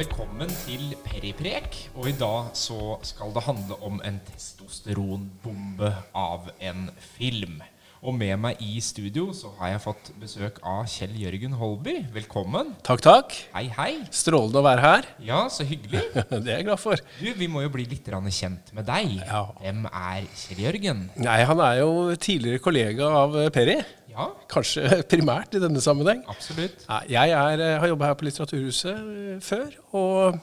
Velkommen til Periprek. Og i dag så skal det handle om en testosteronbombe av en film. Og med meg i studio så har jeg fått besøk av Kjell Jørgen Holby. Velkommen. Takk, takk. Hei, hei. Strålende å være her. Ja, så hyggelig. Det er jeg glad for. Du, Vi må jo bli litt kjent med deg. Ja. Hvem er Kjell Jørgen? Nei, Han er jo tidligere kollega av Peri. Ja, Kanskje primært i denne sammenheng. absolutt. Jeg er, eh, har jobba her på Litteraturhuset eh, før, og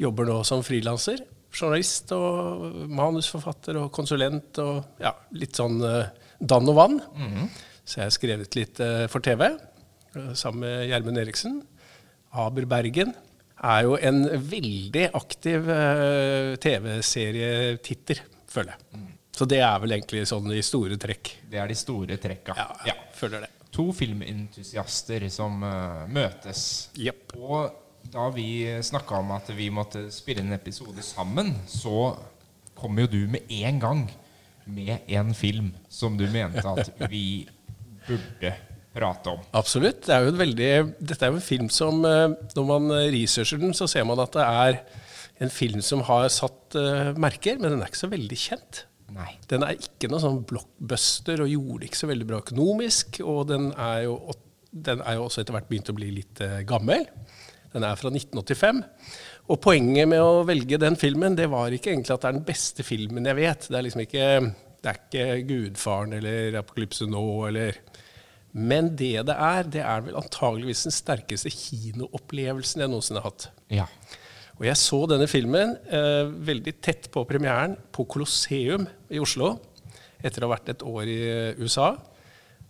jobber nå som frilanser. Journalist og manusforfatter og konsulent og ja, litt sånn eh, dann og vann. Så jeg har skrevet litt for TV sammen med Gjermund Eriksen. Aber Bergen er jo en veldig aktiv TV-serietitter, føler jeg. Så det er vel egentlig sånn de store trekk. Det er de store trekka. Ja, ja. føler det. To filmentusiaster som uh, møtes. Yep. Og da vi snakka om at vi måtte spille en episode sammen, så kom jo du med en gang med en film som du mente at vi burde prate om. Absolutt. Det er jo en veldig, dette er jo en film som eh, Når man researcher den, så ser man at det er en film som har satt uh, merker, men den er ikke så veldig kjent. Nei. Den er ikke noe sånn blockbuster og gjorde ikke så veldig bra økonomisk. Og den er jo, den er jo også etter hvert begynt å bli litt eh, gammel. Den er fra 1985. Og poenget med å velge den filmen, det var ikke egentlig at det er den beste filmen jeg vet. Det er liksom ikke, det er ikke 'Gudfaren' eller 'Apokalypse nå' eller Men det det er, det er vel antageligvis den sterkeste kinoopplevelsen jeg noensinne har hatt. Ja. Og jeg så denne filmen eh, veldig tett på premieren på Colosseum i Oslo etter å ha vært et år i eh, USA.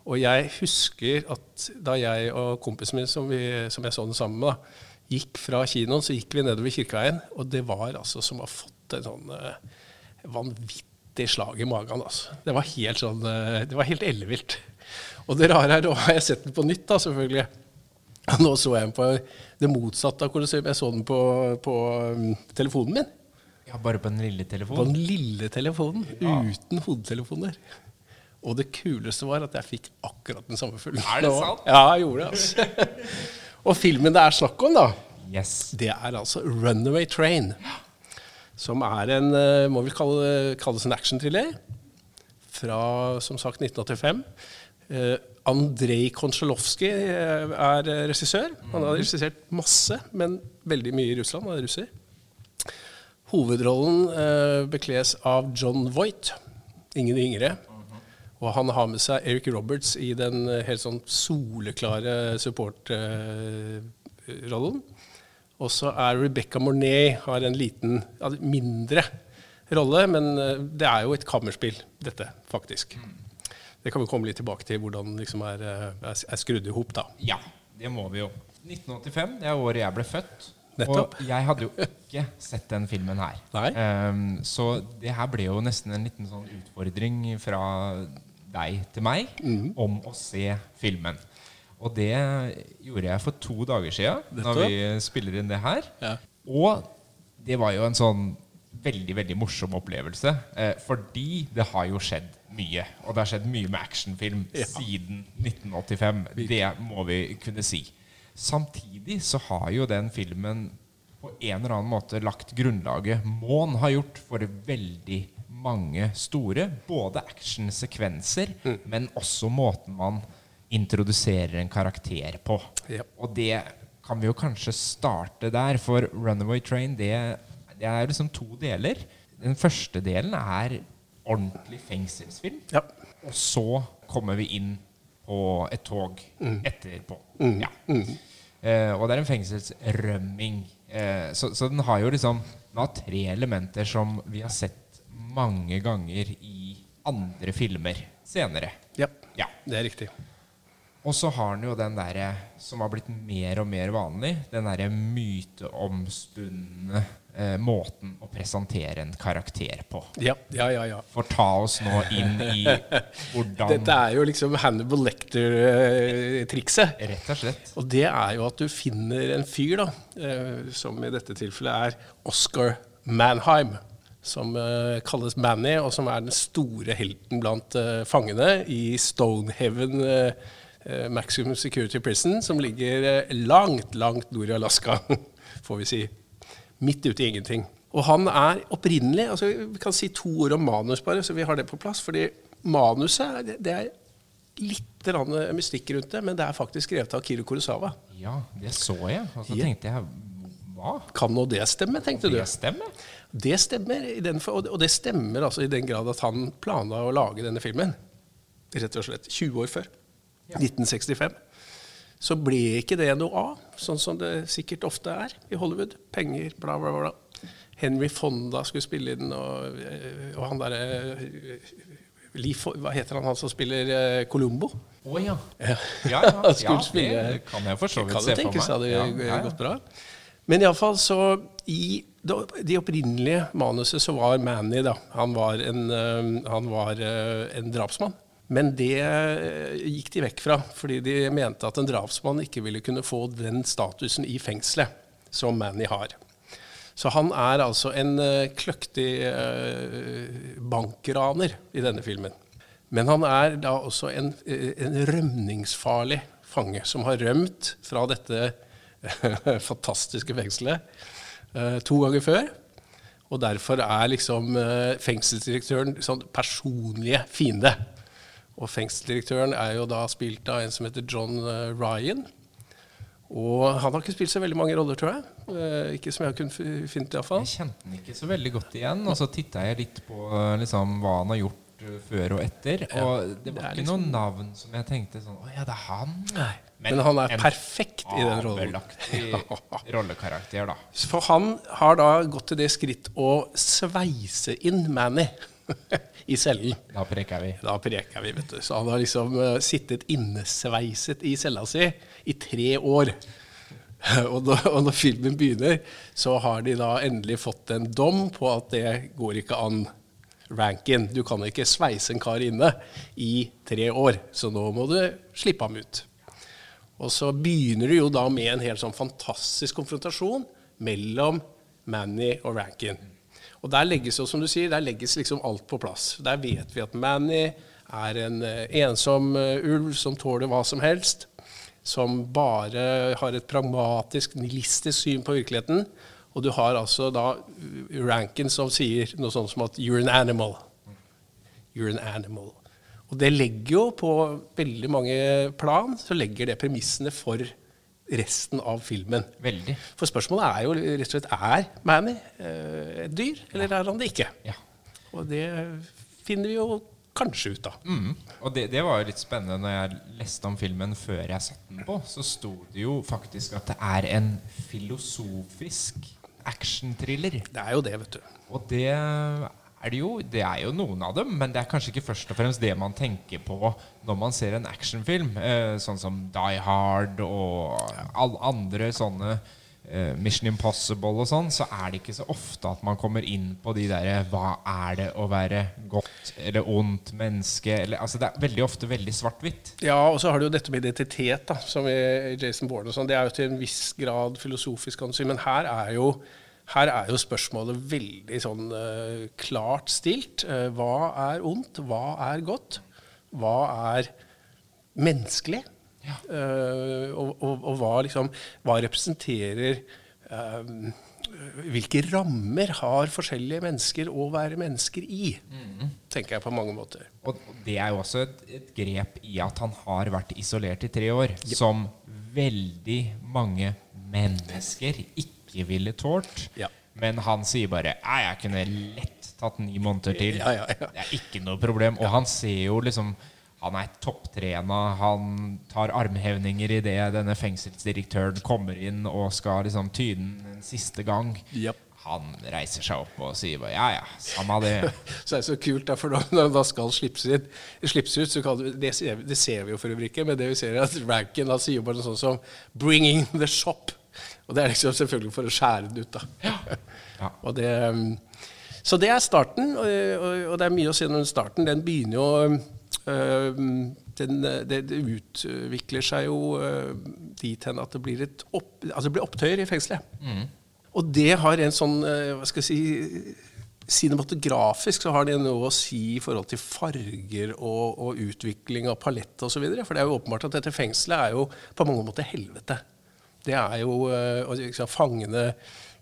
Og jeg husker at da jeg og kompisen min, som, vi, som jeg så den sammen med, da, gikk fra kinoen, så gikk vi nedover Kirkeveien, og det var altså som å ha fått en sånn eh, vanvittig slag i magen. Altså. Det var helt sånn, eh, det var helt ellevilt. Og det rare er, da har jeg sett den på nytt, da, selvfølgelig. Nå så jeg den på det motsatte av Colosseum. Jeg så den på, på um, telefonen min. ja, bare på den lille telefonen? På den lille telefonen, uten hodetelefoner. Og det kuleste var at jeg fikk akkurat den samme følelsen. Er det sant? Ja, jeg gjorde det. altså. Og filmen det er snakk om, da, Yes. det er altså 'Runaway Train'. Som er en, eh, må vel kalle, kalles en actionthriller. Fra, som sagt, 1985. Eh, Andrej Kontsjalovskij eh, er eh, regissør. Han har regissert masse, men veldig mye i Russland. Han er russer. Hovedrollen eh, bekles av John Voight, ingen yngre. Og han har med seg Eric Roberts i den helt sånn soleklare supportrollen. og så er Rebecca Mornay har en liten, mindre rolle, men det er jo et kammerspill, dette, faktisk. Det kan vi komme litt tilbake til, hvordan det liksom er, eh, er, er skrudd i hop, da. Ja, det må vi jo. 1985, det er året jeg ble født. Nettopp. Og jeg hadde jo ikke sett den filmen her. Ehm, så det her ble jo nesten en liten sånn utfordring fra deg til meg mm. om å se filmen. Og det gjorde jeg for to dager siden, når vi spiller inn det her. Ja. Og det var jo en sånn veldig veldig morsom opplevelse. Eh, fordi det har jo skjedd mye. Og det har skjedd mye med actionfilm Ja. siden 1985. Det må vi kunne si. Samtidig så har jo den filmen på en eller annen måte lagt grunnlaget Mån har gjort for veldig mange store både actionsekvenser, men også måten man introduserer en karakter på. Ja. Og det kan vi jo kanskje starte der, for Runaway Train det, det er liksom to deler. Den første delen er ordentlig fengselsfilm. Ja. Og så kommer vi inn på et tog etterpå. Ja. Eh, og det er en fengselsrømming. Eh, så, så den har jo liksom Den har tre elementer som vi har sett mange ganger i andre filmer senere. ja, Ja. det er riktig. Og så har den jo den derre som har blitt mer og mer vanlig, den derre myteomspunne eh, måten å presentere en karakter på. Ja, ja, ja. ja. For ta oss nå inn i hvordan Dette er jo liksom Hannibal Lecter-trikset. Rett og slett. Og det er jo at du finner en fyr, da, eh, som i dette tilfellet er Oscar Manheim. Som uh, kalles Manny, og som er den store helten blant uh, fangene i Stonehaven eh, eh, Maximum Security Prison, som ligger eh, langt, langt nord i Alaska. får vi si. Midt ute i ingenting. Og han er opprinnelig altså Vi kan si to ord om manus, bare, så vi har det på plass. fordi manuset det, er litt mystikk rundt det, men det er faktisk skrevet av Kiro Kurosawa. Ja, det så jeg. Og så tenkte jeg hva? Kan nå det stemme, tenkte du? Det stemmer? Det stemmer, i den, det- og det stemmer altså i den grad at han planla å lage denne filmen. Rett og slett 20 år før. 1965. Så ble ikke det noe av, sånn som det sikkert ofte er i Hollywood. Penger, bla, bla, bla. Henry Fonda skulle spille inn, og, eh, og han derre Lee Hva heter han, han som spiller eh, Columbo? Å ja. Ja. Ja, ja, ja spille- det kan jeg for så vidt Kan se for meg. tenkes hadde Ja, ja, ja. gått bra. Men iallfall så I det- de opprinnelige manuset så var Manny da, han var en, eh, han var eh, en drapsmann. Men det eh, gikk de vekk fra, fordi de mente at en drapsmann ikke ville kunne få den statusen i fengselet som Manny har. Så han er altså en eh, kløktig eh, bankraner i denne filmen. Men han er da også en, en rømningsfarlig fange som har rømt fra dette fantastiske fengselet to ganger før. Og derfor er liksom fengselsdirektøren sånn personlige fiende. Og fengselsdirektøren er jo da spilt av en som heter John eh, Ryan. Og han har ikke spilt så veldig mange roller, tror jeg. Eh, ikke som jeg har kunnet fi- finne, iallfall. Jeg kjente den ikke så veldig godt igjen. Og så titta jeg litt på liksom, hva han har gjort uh, før og etter. Og det var det ikke liksom- noe navn som jeg tenkte sånn Å ja, det er han. Nei. Men, han er perfekt i den rollen. Rollekarakter, da. For han har da gått til det skritt å sveise inn Manny i cellen. Da preker vi. Da preker vi, vet du. Så han har liksom uh, sittet innesveiset i cella si i tre år. Og når, og når filmen begynner, så har de da endelig fått en dom på at det går ikke an. Rankin. Du kan ikke sveise en kar inne i tre år, så nå må du slippe ham ut. Og så begynner det jo da med en helt sånn fantastisk konfrontasjon mellom Manny og Rankin. Og der legges jo, som du sier, der legges liksom alt på plass. Der vet vi at Manny er en eh, ensom eh, ulv som tåler hva som helst. Som bare har et pragmatisk, nihilistisk syn på virkeligheten. Og du har altså da Rankin som sier noe sånt som at 'you're an animal'. You're an animal. Og det legger jo på veldig mange plan så legger det premissene for resten av filmen. Veldig. For spørsmålet er jo rett og slett er Manny eh, et dyr, eller er han det ikke? Ja. Og det finner vi jo kanskje ut av. Mm. Og det, det var jo litt spennende når jeg leste om filmen før jeg satte den på. Så sto det jo faktisk at det er en filosofisk actionthriller. Det er jo det, vet du. Og det er det jo. Det er jo noen av dem, men det er kanskje ikke først og fremst det man tenker på når man ser en actionfilm. Eh, sånn som Die Hard og alle andre sånne Mission Impossible og sånn, så er det ikke så ofte at man kommer inn på de derre Hva er det å være godt eller ondt menneske? Eller, altså det er veldig ofte veldig svart-hvitt. Ja, og så har du jo dette med identitet, da, som i Jason Bourne og sånn. Det er jo til en viss grad filosofisk, kan si. Men her er jo, her er jo spørsmålet veldig sånn uh, klart stilt. Uh, hva er ondt? Hva er godt? Hva er menneskelig? Ja. Eh, og, og, og hva liksom Hva representerer uh, Hvilke rammer har forskjellige mennesker å være mennesker i? Tenker jeg på mange måter. Og det er jo også et, et grep i at han har vært isolert i tre år, som veldig mange mennesker ikke ville tålt. Ja. Men han sier bare «Nei, jeg kunne lett tatt ni måneder til. Ja, ja, ja. Det er ikke noe problem. Og han ser jo liksom Han er topptrena. Han tar armhevninger idet denne fengselsdirektøren kommer inn og skal liksom den en siste gang. Yep. Han reiser seg opp og sier bare ja ja, samme det. Så det er så kult, da, for når han da skal slippes ut, slippes ut så kan du, det, ser, vi- det ser vi jo for øvrig ikke, men det vi ser er at Rankin han sier bare noe sånt som 'bringing the shop'. Og det er liksom selvfølgelig for å skjære den ut, da. Ja. Og det, um, så det er starten, og det er mye å si om starten. Den begynner jo um, den, det, det utvikler seg jo uh, dit hen at det blir, et opp, altså det blir opptøyer i fengselet. Og det har en sånn uh, Hva skal jeg si Cinematografisk så har det noe å si i forhold til farger og, og utvikling av palett osv. For det er jo åpenbart at dette fengselet er jo på mange måter helvete. Det er jo eh, liksom, Fangene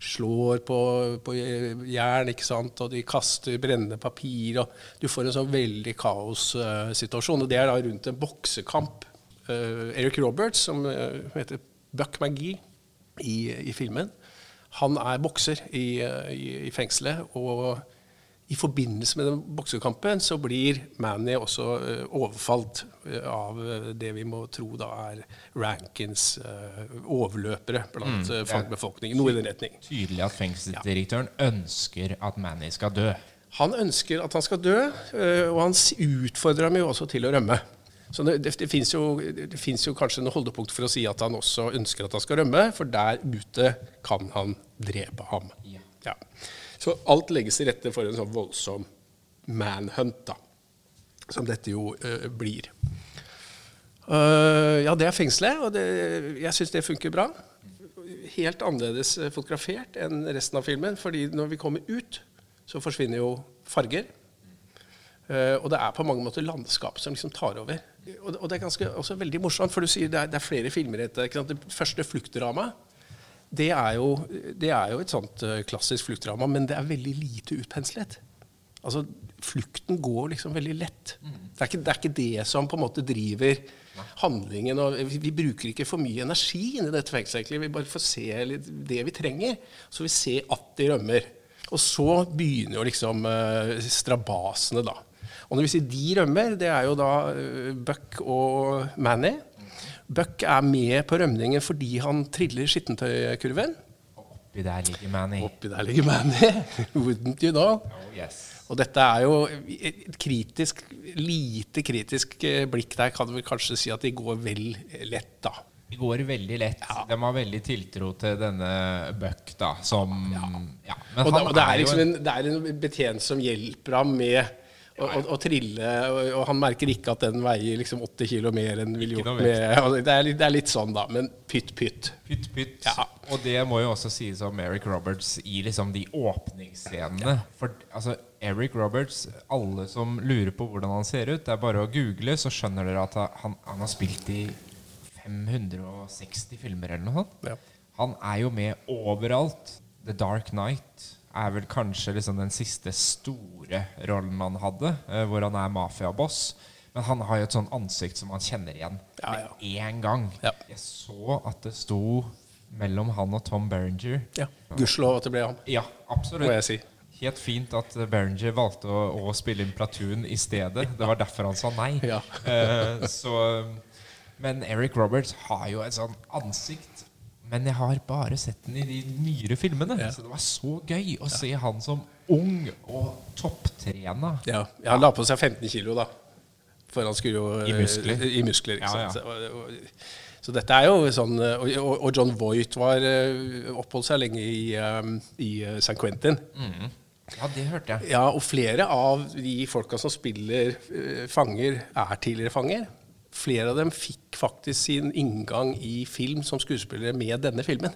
slår på, på jern, ikke sant? og de kaster brennende papir. og Du får en sånn veldig kaossituasjon. og Det er da rundt en boksekamp. Uh, Eric Roberts, som uh, heter Buck McGee i, i, filmen, han er bokser i, i, i fengselet. og i forbindelse med den boksekampen så blir Manny også uh, overfalt uh, av uh, det vi må tro da er Rankins overløpere blant mm, fangbefolkningen. Noe i den retning. Tydelig at fengselsdirektøren ja. ønsker at Manny skal dø. Han ønsker at han skal dø, og han utfordrer ham jo også til å rømme. Så det, det, det fins jo, jo, kanskje noen holdepunkt for å si at han også ønsker at han skal rømme, for der ute kan han drepe ham. Ja. ja. Så alt legges til rette for en sånn voldsom manhunt, da, som dette jo uh, blir. Uh, ja, det er fengselet, og det, jeg syns det funker bra. Helt annerledes fotografert enn resten av filmen, fordi når vi kommer ut, så forsvinner jo farger. Uh, og det er på mange måter landskapet som liksom tar over. Og, og det er ganske, også veldig morsomt, for du sier det er, det er flere filmer i dette. Det første fluktdramaet det er, jo, det er jo et sånt uh, klassisk fluktdrama, men det er veldig lite utpenslet. Altså, Flukten går liksom veldig lett. Det, er ikke, det, er ikke, det som på en måte driver handlingen. og Vi, vi bruker ikke for mye energi inn i dette fengselet. Vi bare får se det vi trenger, så vi ser at de rømmer. Og så begynner jo liksom uh, strabasene, da. Og når vi sier de rømmer, det er jo da uh, Buck og Manny. Buck er med på rømningen fordi han triller skittentøykurven. Oppi der ligger Manny. Oppi der ligger Manny. Wouldn't you know? Oh, yes. Og dette er jo et kritisk, lite kritisk eh, blikk der kan vi kanskje si at de går vel lett, da. De går veldig lett. Ja. De har veldig tiltro til denne Buck, da, som ja. ja. Men og, det, og det, er liksom en, det er en betjent som hjelper ham med og, og, trille, og, og, han merker ikke at den veier liksom 80 kg mer enn ville gjort med det er, det er, litt, sånn, da. Men pytt, pytt. Pytt, pytt. Ja. Og det må jo også sies om Eric Roberts i liksom de åpningsscenene. Ja. For altså, Eric Roberts, alle som lurer på hvordan han ser ut, det er bare å google, så skjønner dere at han, han har spilt i 560 filmer eller noe sånt. Ja. Han er jo med overalt. The Dark Night er vel kanskje liksom den siste store rollen han hadde, eh, hvor han er mafiaboss. Men han har jo et sånn ansikt som man kjenner igjen ja, ja. med én gang. Ja. Jeg så at det sto mellom han og Tom Berenger. Ja, Gudskjelov at det ble han. Ja, absolutt. Må jeg si. Helt fint at Berenger valgte å, å spille inn Platoon i stedet. Det var derfor han sa nei. Eh, så, men Eric Roberts har jo et sånn ansikt men jeg har bare sett den i de nyere filmene. Ja. Så det var så gøy å se han som ung og topptrena. Ja. Han la på seg 15 kilo, da. For han skulle jo I muskler. I muskler ikke sant? Og, og, så dette er jo sånn Og, og John Voight var eh, oppholdt seg lenge i, i eh, San Quentin. Mm. Ja, det hørte jeg. Ja, Og flere av de folka som spiller fanger, er tidligere fanger flere av dem fikk faktisk sin inngang i film som skuespillere med denne filmen.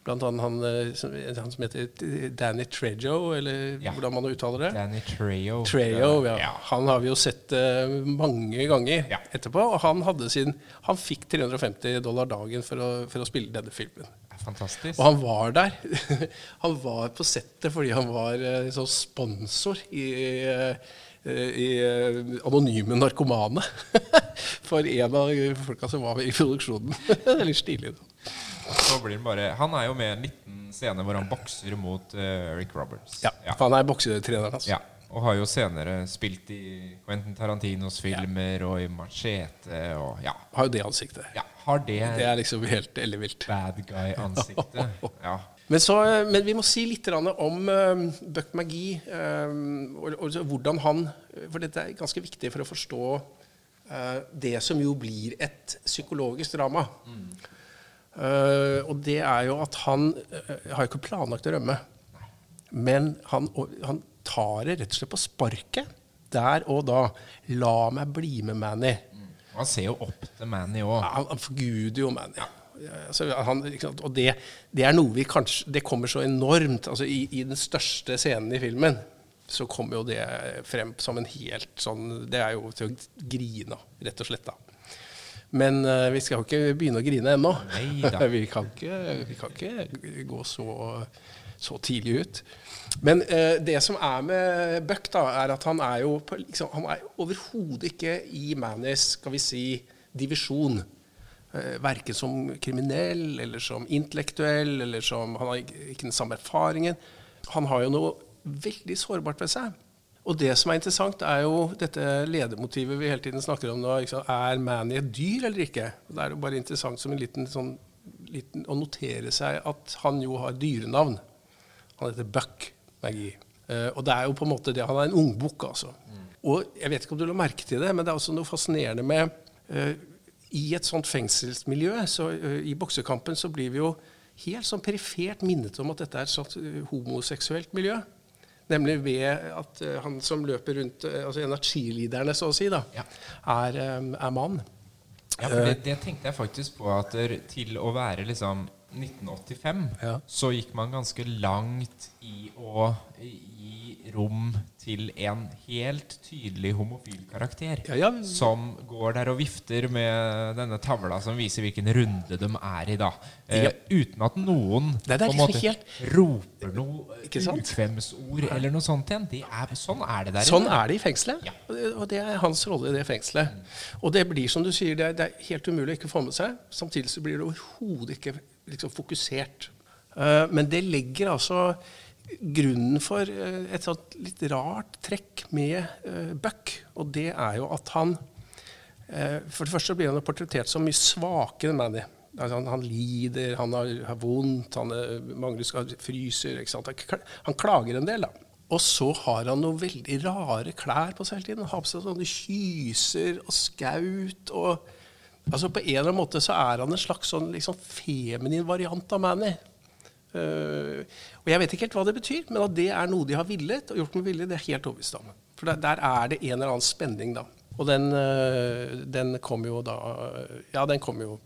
Blant annet han, eh, han som heter Danny Trejo, eller ja. hvordan man uttaler det. Danny Trejo. Trejo ja. ja. Han har vi jo sett uh, mange ganger ja. etterpå. Og han, sin, han, fikk 350 dollar dagen for å, for å spille denne filmen. Fantastisk. Og han var der. han var på settet fordi han var uh, sånn sponsor i uh, i Anonyme narkomane. For en av folka som var i produksjonen. det er litt stilig. Bare, han er jo med i en liten scene hvor han bokser mot uh, Eric Roberts. Ja, ja. for han er boksetreneren hans. Ja, og har jo senere spilt i Quentin Tarantinos filmer ja. og i Machete. Og, ja. Har jo det ansiktet. Ja, har det, det er liksom helt ellevilt. Bad guy-ansiktet. ja. Men, så, men, vi må si litt om uh, Buck McGee um, og, og, hvordan han For dette er ganske viktig for å forstå uh, det som jo blir et psykologisk drama. Mm. Og det er jo at han har ikke planlagt å rømme. Men han, han, tar det rett og slett på sparket. Der og da. La meg bli med Manny. Mm. Han ser jo opp til Manny òg. Ja, han forguder jo Manny. Ja. Altså, han, og det, det, er noe vi kanskje Det kommer så enormt altså, i, i, den største scenen i filmen så kommer jo det frem som en helt sånn Det er jo til å grine av, rett og slett. da. Men uh, vi skal jo ikke begynne å grine ennå. Vi, kan ikke, vi kan ikke gå så, så tidlig ut. Men uh, det som er med Buck, da, er at han er jo liksom, han er overhodet ikke i manis, skal vi si, divisjon. Uh, verken som kriminell eller som intellektuell. eller som, Han har ikke, den samme erfaringen. Han har jo noe veldig sårbart ved seg. Og det som er interessant, er jo dette ledemotivet vi hele tiden snakker om nå. Er Manny et dyr eller ikke? Det er jo bare interessant som en liten, sånn, liten, å notere seg at han jo har dyrenavn. Han heter Buck Maggie. Uh, og det er jo på en måte det, Han er en ungbukk, altså. Mm. Og jeg vet ikke om du la merke til det, men det er også noe fascinerende med uh, I et sånt fengselsmiljø, så uh, i boksekampen, så blir vi jo helt sånn perifert minnet om at dette er et sånt homoseksuelt miljø. Nemlig ved at uh, han som løper rundt, altså en av cheerleaderne, så å si, da, ja. er, er, mann. Ja, for det, det, tenkte jeg faktisk på at til å være liksom 1985, ja. så gikk man ganske langt i å gi rom til en helt tydelig homofil karakter. Ja, ja. Som går der og vifter med denne tavla som viser hvilken runde de er i da. Eh, uten at noen det på en liksom måte helt... roper noe ukvemsord eller noe sånt igjen. Er, sånn er det der. Sånn er det i fengselet. Og det er hans rolle i det fengselet. Mm. Og det blir som du sier, det er, det er helt umulig å ikke få med seg. Samtidig så blir det overhodet ikke liksom, fokusert. Uh, men det legger altså grunnen for uh, et sånt litt rart trekk med uh, Buck. Og det er jo at han For det første blir han portrettert som mye svakere enn Manny. Altså, han, han, lider, han har, har vondt, han er, mangler fryser. Han klager en del, da. Og så har han noen veldig rare klær på seg hele tiden. Han har på seg sånne kyser og skaut. og Altså På en eller annen måte så er han en slags sånn liksom feminin variant av Manny. Uh, og Jeg vet ikke helt hva det betyr, men at det er noe de har villet, og gjort med vilje, det er helt overbevist om. For der, der, er det en eller annen spenning, da. Og den, uh, den kom jo da Ja, den kom jo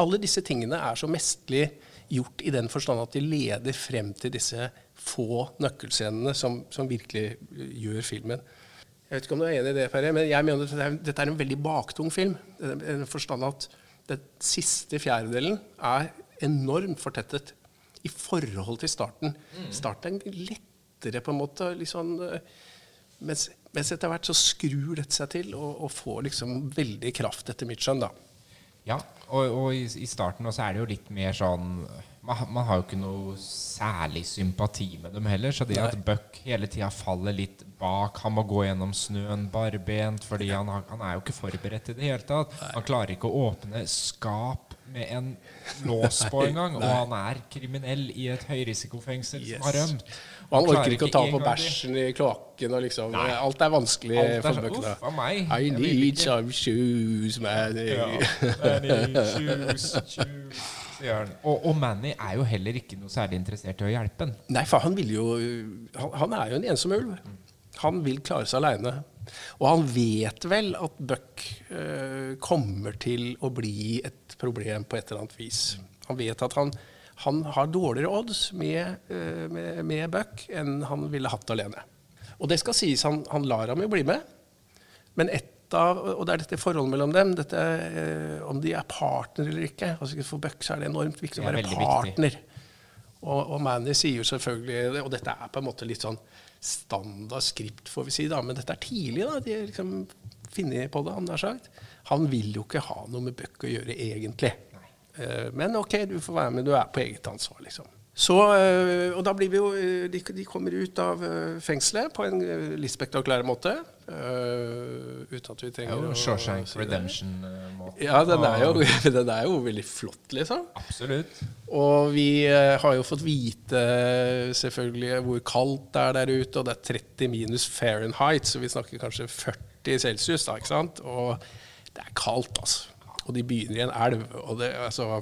Alle disse tingene er så mesterlig gjort i den forstand at de leder frem til disse få nøkkelscenene som, som virkelig gjør filmen. Jeg vet ikke om du er enig i det, Perre, men jeg mener at dette er en veldig baktung film. I den forstand at den siste fjerdedelen er enormt fortettet i forhold til starten. Mm. Starten er lettere, på en måte. Liksom, mens, mens, etter hvert så skrur dette seg til og, og får liksom veldig kraft, etter mitt skjønn. da. Ja, og, og i, i, starten så er det jo litt mer sånn man, man, har jo ikke noe særlig sympati med dem heller. Så det at Buck hele tida faller litt bak Han må gå gjennom snøen barbent fordi han, han, er jo ikke forberedt i det hele tatt. Han klarer ikke å åpne skap med en lås på engang. Og han er kriminell i et høyrisikofengsel yes. som har rømt. Og han orker ikke å ta på bæsjen i kloakken. Og Liksom. Alt er vanskelig Alt er for bøkene. Uff meg. I need some shoes, man. Ja, I need shoes, shoes. Og, og, Manny er jo heller ikke noe særlig interessert i å hjelpe han. Nei, for han vil jo Han, han er jo en ensom ulv. Han vil klare seg aleine. Og han vet vel at Buck øh, kommer til å bli et problem på et eller annet vis. Han vet at han, han har dårligere odds med, øh, med, med, Buck enn han ville hatt alene. Og det skal sies, han, han lar ham jo bli med. Men et av, og det er dette forholdet mellom dem, dette, eh, om de er partner eller ikke. Altså for Buck er det enormt viktig å være partner. Og, og Manny sier jo selvfølgelig Og dette er på en måte litt sånn standard skript, får vi si, da, men dette er tidlig. da, De har liksom funnet på det, han har sagt. Han vil jo ikke ha noe med Buck å gjøre, egentlig. Eh, men OK, du får være med, du er på eget ansvar, liksom. Så, eh, og da blir vi jo, eh, de, de, kommer ut av fengselet på en litt spektakulær måte. Uh, uten at vi trenger ja, Shawshank Redemption-måte. Ja, den er, jo, den er, jo, veldig flott, liksom. Absolutt. Og vi har jo fått vite selvfølgelig hvor kaldt det er der ute. Og det er 30 minus Fahrenheit, så vi snakker kanskje 40 celsius. da, ikke sant? Og det er kaldt, altså. Og de begynner i en elv. Og det, altså,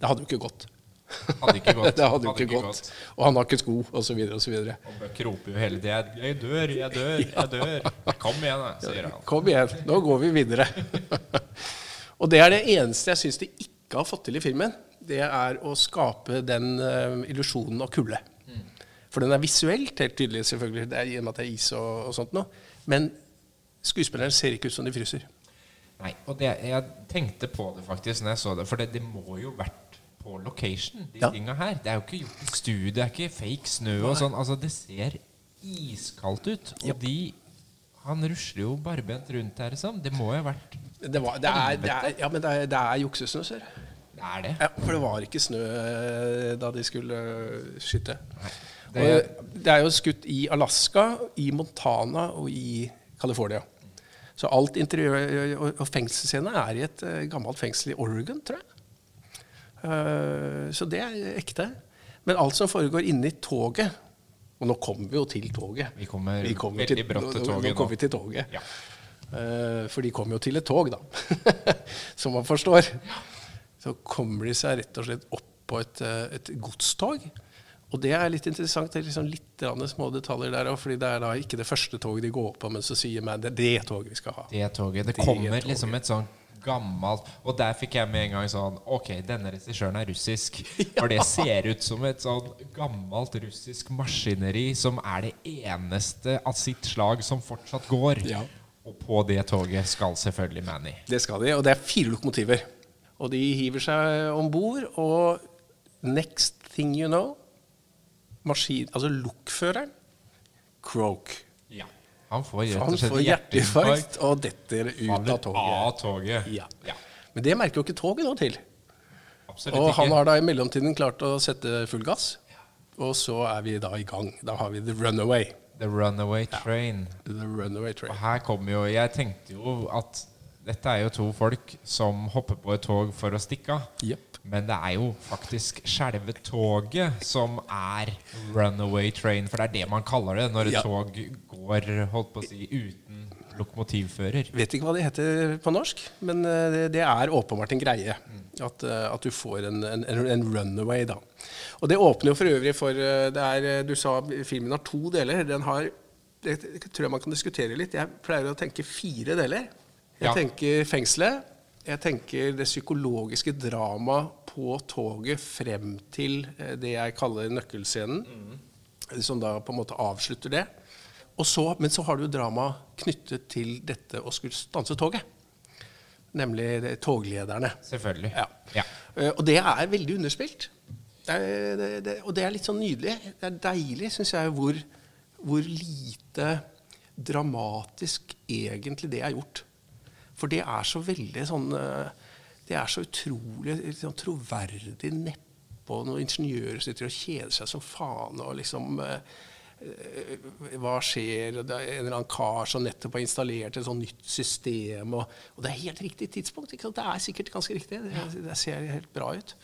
det hadde jo ikke gått. Hadde ikke gått. det hadde jo ikke, gått. gått. Og han har ikke sko, osv. osv. Buck roper jo hele tida 'Jeg dør, jeg dør, jeg dør'. Kom igjen, da, sier han. Kom igjen. Nå går vi videre. og det er det eneste jeg syns de ikke har fått til i filmen. Det er å skape den uh, illusjonen av kulde. Mm. For den er visuelt helt tydelig, selvfølgelig, det er, i og med at det er is og, og sånt noe. Men skuespillerne ser ikke ut som de fryser. Nei, og det, jeg tenkte på det faktisk når jeg så det, for det, det må jo vært på location, de Ja. tinga her. Det er jo ikke gjort i studio, det er ikke fake snø og sånn. Altså, det ser iskaldt ut. Og Japp. de Han rusler jo barbent rundt her, liksom. Det må jo ha vært Det, var, det, er, det, er, ja, men det er, det er juksesnø, ser. Det er det. Ja, for det var ikke snø eh, da de skulle skyte. Nei, Det er- det er jo skutt i Alaska, i Montana og i California. Så alt interiør og- og fengselsscene er i et eh, gammelt fengsel i Oregon, tror jeg. Eh, Så det er ekte. Men alt som foregår inni toget Og nå kommer vi jo til toget. Vi kommer Vi kommer veldig til- brått til toget Nå nå. kommer vi til toget. Ja. Eh, For de kommer jo til et tog, da. Som man forstår. Så kommer de seg rett og slett opp på et, et godstog. Og det er litt interessant. Det er liksom litt små detaljer der òg. fordi det er da ikke det første toget de går på, men så sier man det er det toget vi skal ha. Det toget. Det Det kommer toget. liksom et sånn gammelt Og der fikk jeg med en gang sånn Ok, denne regissøren er russisk. For det ser ut som et sånn gammelt russisk maskineri som er det eneste av sitt slag som fortsatt går. Ja. Og på det toget skal selvfølgelig Manny. Det skal de, og det er fire lokomotiver. Og de hiver seg om bord, og next thing you know maskin, Altså lokføreren Croak. Ja. Han får rett og slett hjerteinfarkt og detter ut Faller av toget. Av toget. Ja. ja. Men det merker jo ikke toget noe til. Absolutt Og han ikke. har da i mellomtiden klart å sette full gass. Og så er vi da i gang. Da har vi The Runaway. The Runaway Train. The Runaway train. Og her kommer jo Jeg tenkte jo at dette er jo to folk som hopper på et tog for å stikke av. Jepp. Men det er jo faktisk selve toget som er runaway train. For det er det man kaller det når et Ja. tog går holdt på å si, uten lokomotivfører. Vet ikke hva det heter på norsk, men eh, det, det er åpenbart en greie. At, eh, at du får en, en, en runaway, da. Og det åpner jo for øvrig for eh, det er, Du sa filmen har to deler. Den har Det tror jeg man kan diskutere litt. Jeg pleier å tenke fire deler. Jeg Ja. tenker fengselet. Jeg tenker det psykologiske dramaet på toget frem til eh, det jeg kaller nøkkelscenen. Som da på en måte avslutter det. Og så, men så har du drama knyttet til dette å skulle stanse toget. Nemlig toglederne. Selvfølgelig. Ja. Ja. Eh, Og det er veldig underspilt. Det er, det, det, og det er litt sånn nydelig. Det er deilig, syns jeg, hvor, hvor lite dramatisk egentlig det er gjort. For det er så veldig sånn eh, Det er så utrolig liksom, troverdig nedpå når ingeniører sitter og kjeder seg som faen og liksom eh, eh, hva skjer? Det er en eller annen kar som nettopp har installert et sånt nytt system. Og, og det er helt riktig tidspunkt. Det er sikkert ganske riktig. Det, det ser helt bra ut.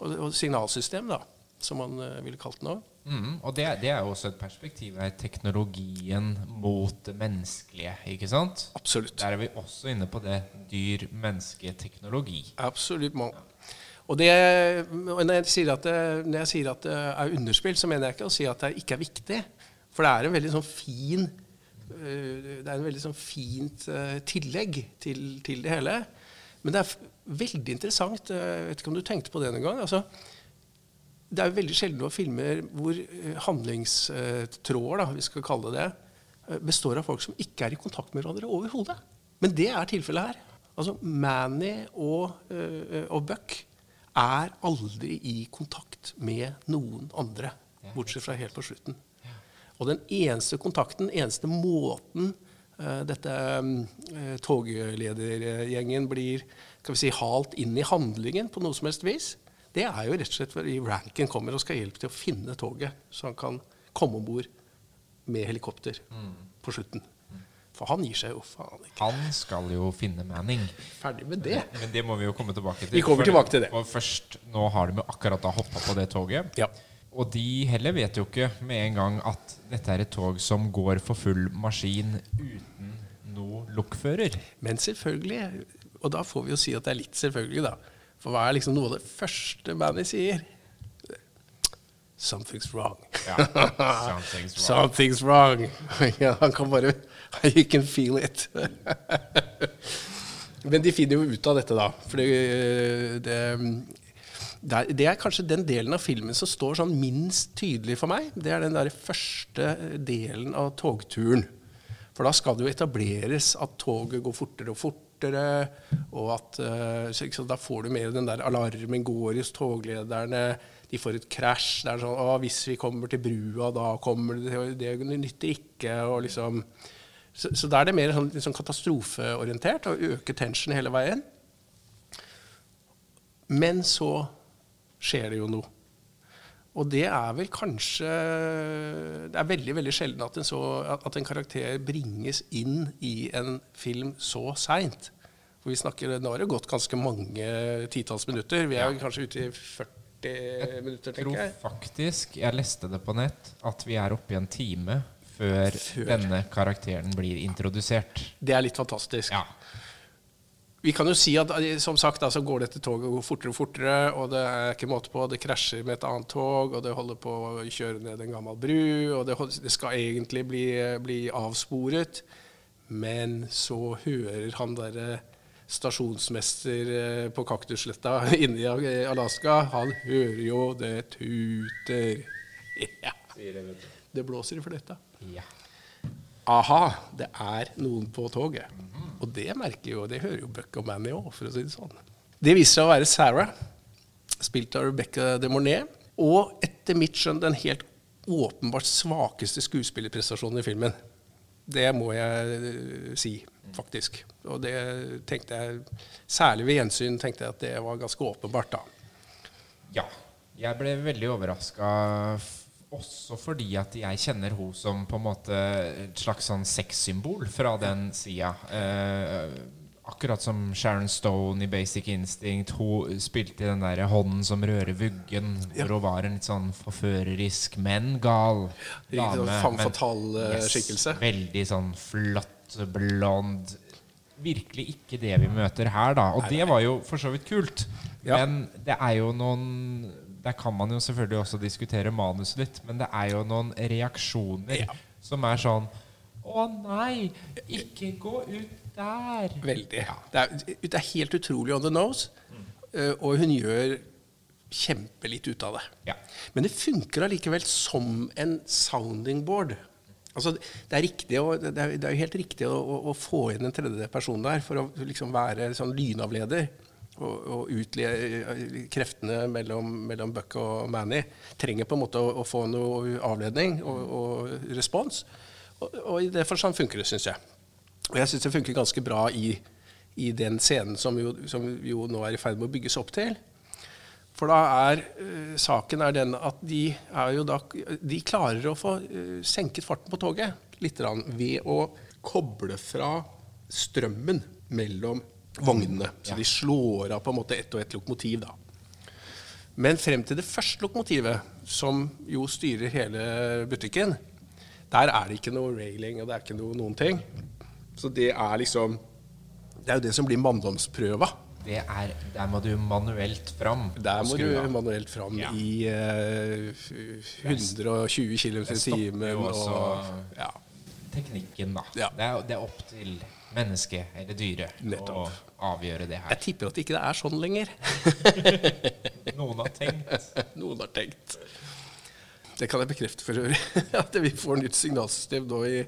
Og, og signalsystem, da, som man eh, ville kalt det nå. Mm, og det, det er jo også et perspektiv her. Teknologien mot det menneskelige. Ikke sant? Absolutt. Der er vi også inne på det dyr-menneske-teknologi. Absolutt. Ja. Og det, når, jeg sier at det, når jeg sier at det er underspill, så mener jeg ikke å si at det ikke er viktig. For det er en veldig sånn fin øh, Det er en veldig sånn fint øh, tillegg til, til det hele. Men det er veldig interessant. øh, Jeg vet ikke om du tenkte på det en gang. altså det er jo veldig sjelden noen filmer hvor eh, handlingstråder, da, vi skal kalle det eh, består av folk som ikke er i kontakt med hverandre overhodet. Men det er tilfellet her. Altså, Manny og, eh, og Buck er aldri i kontakt med noen andre, bortsett fra helt på slutten. Og den eneste kontakten, eneste måten uh, dette eh, togledergjengen blir skal vi si, halt inn i handlingen på noe som helst vis, det er jo rett og slett fordi Rankin kommer og skal hjelpe til å finne toget, så han kan komme om bord med helikopter på slutten. For han gir seg jo faen ikke. Han skal jo finne Manning. Ferdig med det. Men det må vi jo komme tilbake til. Vi kommer For- tilbake til det. For først, Nå har de jo akkurat da hoppa på det toget. Ja. Og de heller vet jo ikke med en gang at dette er et tog som går for full maskin uten noe lokfører. Men selvfølgelig, og da får vi jo si at det er litt selvfølgelig, da. For hva er liksom noe av det første bandet sier? Something's wrong. Yeah. something's wrong. Something's wrong. ja, han kan bare You can feel it. Men de finner jo ut av dette, da. For det, det, det, er, det er kanskje den delen av filmen som står sånn minst tydelig for meg. Det er den der første delen av togturen. For da skal det jo etableres at toget går fortere og fortere, og at uh, så, Da får du mer den der alarmen går hos toglederne. De får et krasj. Det er sånn å, 'Hvis vi kommer til brua, da kommer det Det nytter ikke.' og liksom... Så, så da er det mer sånn, liksom katastrofeorientert å øke tension hele veien. Men så skjer det jo noe. Og det er vel kanskje Det er veldig veldig sjelden at en, så, at en karakter bringes inn i en film så seint. For vi snakker, Nå har det gått ganske mange titalls minutter. Vi er ja. kanskje ute i 40 jeg minutter, tenker jeg. Jeg tror faktisk, jeg leste det på nett, at vi er oppe i en time før, før. denne karakteren blir introdusert. Det er litt fantastisk. Ja. Vi kan jo si at som sagt, altså går dette toget fortere og fortere, og det er ikke måte på. Det krasjer med et annet tog, og det holder på å kjøre ned en gammel bru. Og det, det skal egentlig bli, bli, avsporet. Men så hører han derre stasjonsmester eh, på Kaktussletta inne i Alaska, han hører jo det tuter. Ja. Det blåser i fløyta. Ja. Aha, det er noen på toget. Og det merker jo, det hører jo Buck og Manny òg, for å si det sånn. Det viser seg å være Sarah, spilt av Rebecca de Mornay. Og etter mitt skjønn den helt åpenbart svakeste skuespillerprestasjonen i filmen. Det må jeg eh, si, faktisk. Og det tenkte jeg Særlig ved gjensyn tenkte jeg at det var ganske åpenbart, da. Ja. Jeg ble veldig overraska også fordi at jeg kjenner hun som på en måte et slags sånn sexsymbol fra den sida. Eh, akkurat som Sharon Stone i Basic Instinct. Hun spilte i den der 'Hånden som rører vuggen', ja. hvor hun var en litt sånn forførerisk, men gal dame. Femme fatale yes. Veldig sånn flott, blond. Virkelig ikke det vi møter her, da. Og det var jo for så vidt kult. Ja. Men det er jo noen der kan man jo selvfølgelig også diskutere manus litt, men det er jo noen reaksjoner ja. som er sånn Å nei, ikke gå ut der. Veldig. Ja. Det, er, det, er, helt utrolig on the nose, mm. og hun gjør kjempelitt ut av det. Ja. Men det funker allikevel som en sounding board. Altså, det, er riktig, det, er, det er jo helt riktig å, å, å, få inn en tredje person der for å liksom være sånn lynavleder og, og utlede kreftene mellom, mellom, Buck og Manny. Trenger på en måte å, å få noe avledning og, og respons. Og, og, i det forstand funker det, syns jeg. Og jeg syns det funker ganske bra i, i den scenen som jo, som jo, nå er i ferd med å bygges opp til. For da er uh, saken er den at de, er da, de klarer å få uh, senket farten på toget litt ved å koble fra strømmen mellom vognene. Så de slår av på en måte ett og ett lokomotiv. da. Men frem til det første lokomotivet, som jo styrer hele butikken, der er det ikke noe railing og det er ikke noe noen ting. Så det er liksom Det er jo det som blir manndomsprøva. Det Er, der må du manuelt fram. Der må du manuelt fram ja. i uh, 120 km i timen. Og, ja. teknikken, da. Ja. Det, er, det, er, opp til menneske eller dyre å avgjøre det her. Jeg tipper at det ikke er sånn lenger. Noen har tenkt. Noen har tenkt. Det kan jeg bekrefte for øvrig. At vi får nytt signalsystem nå i,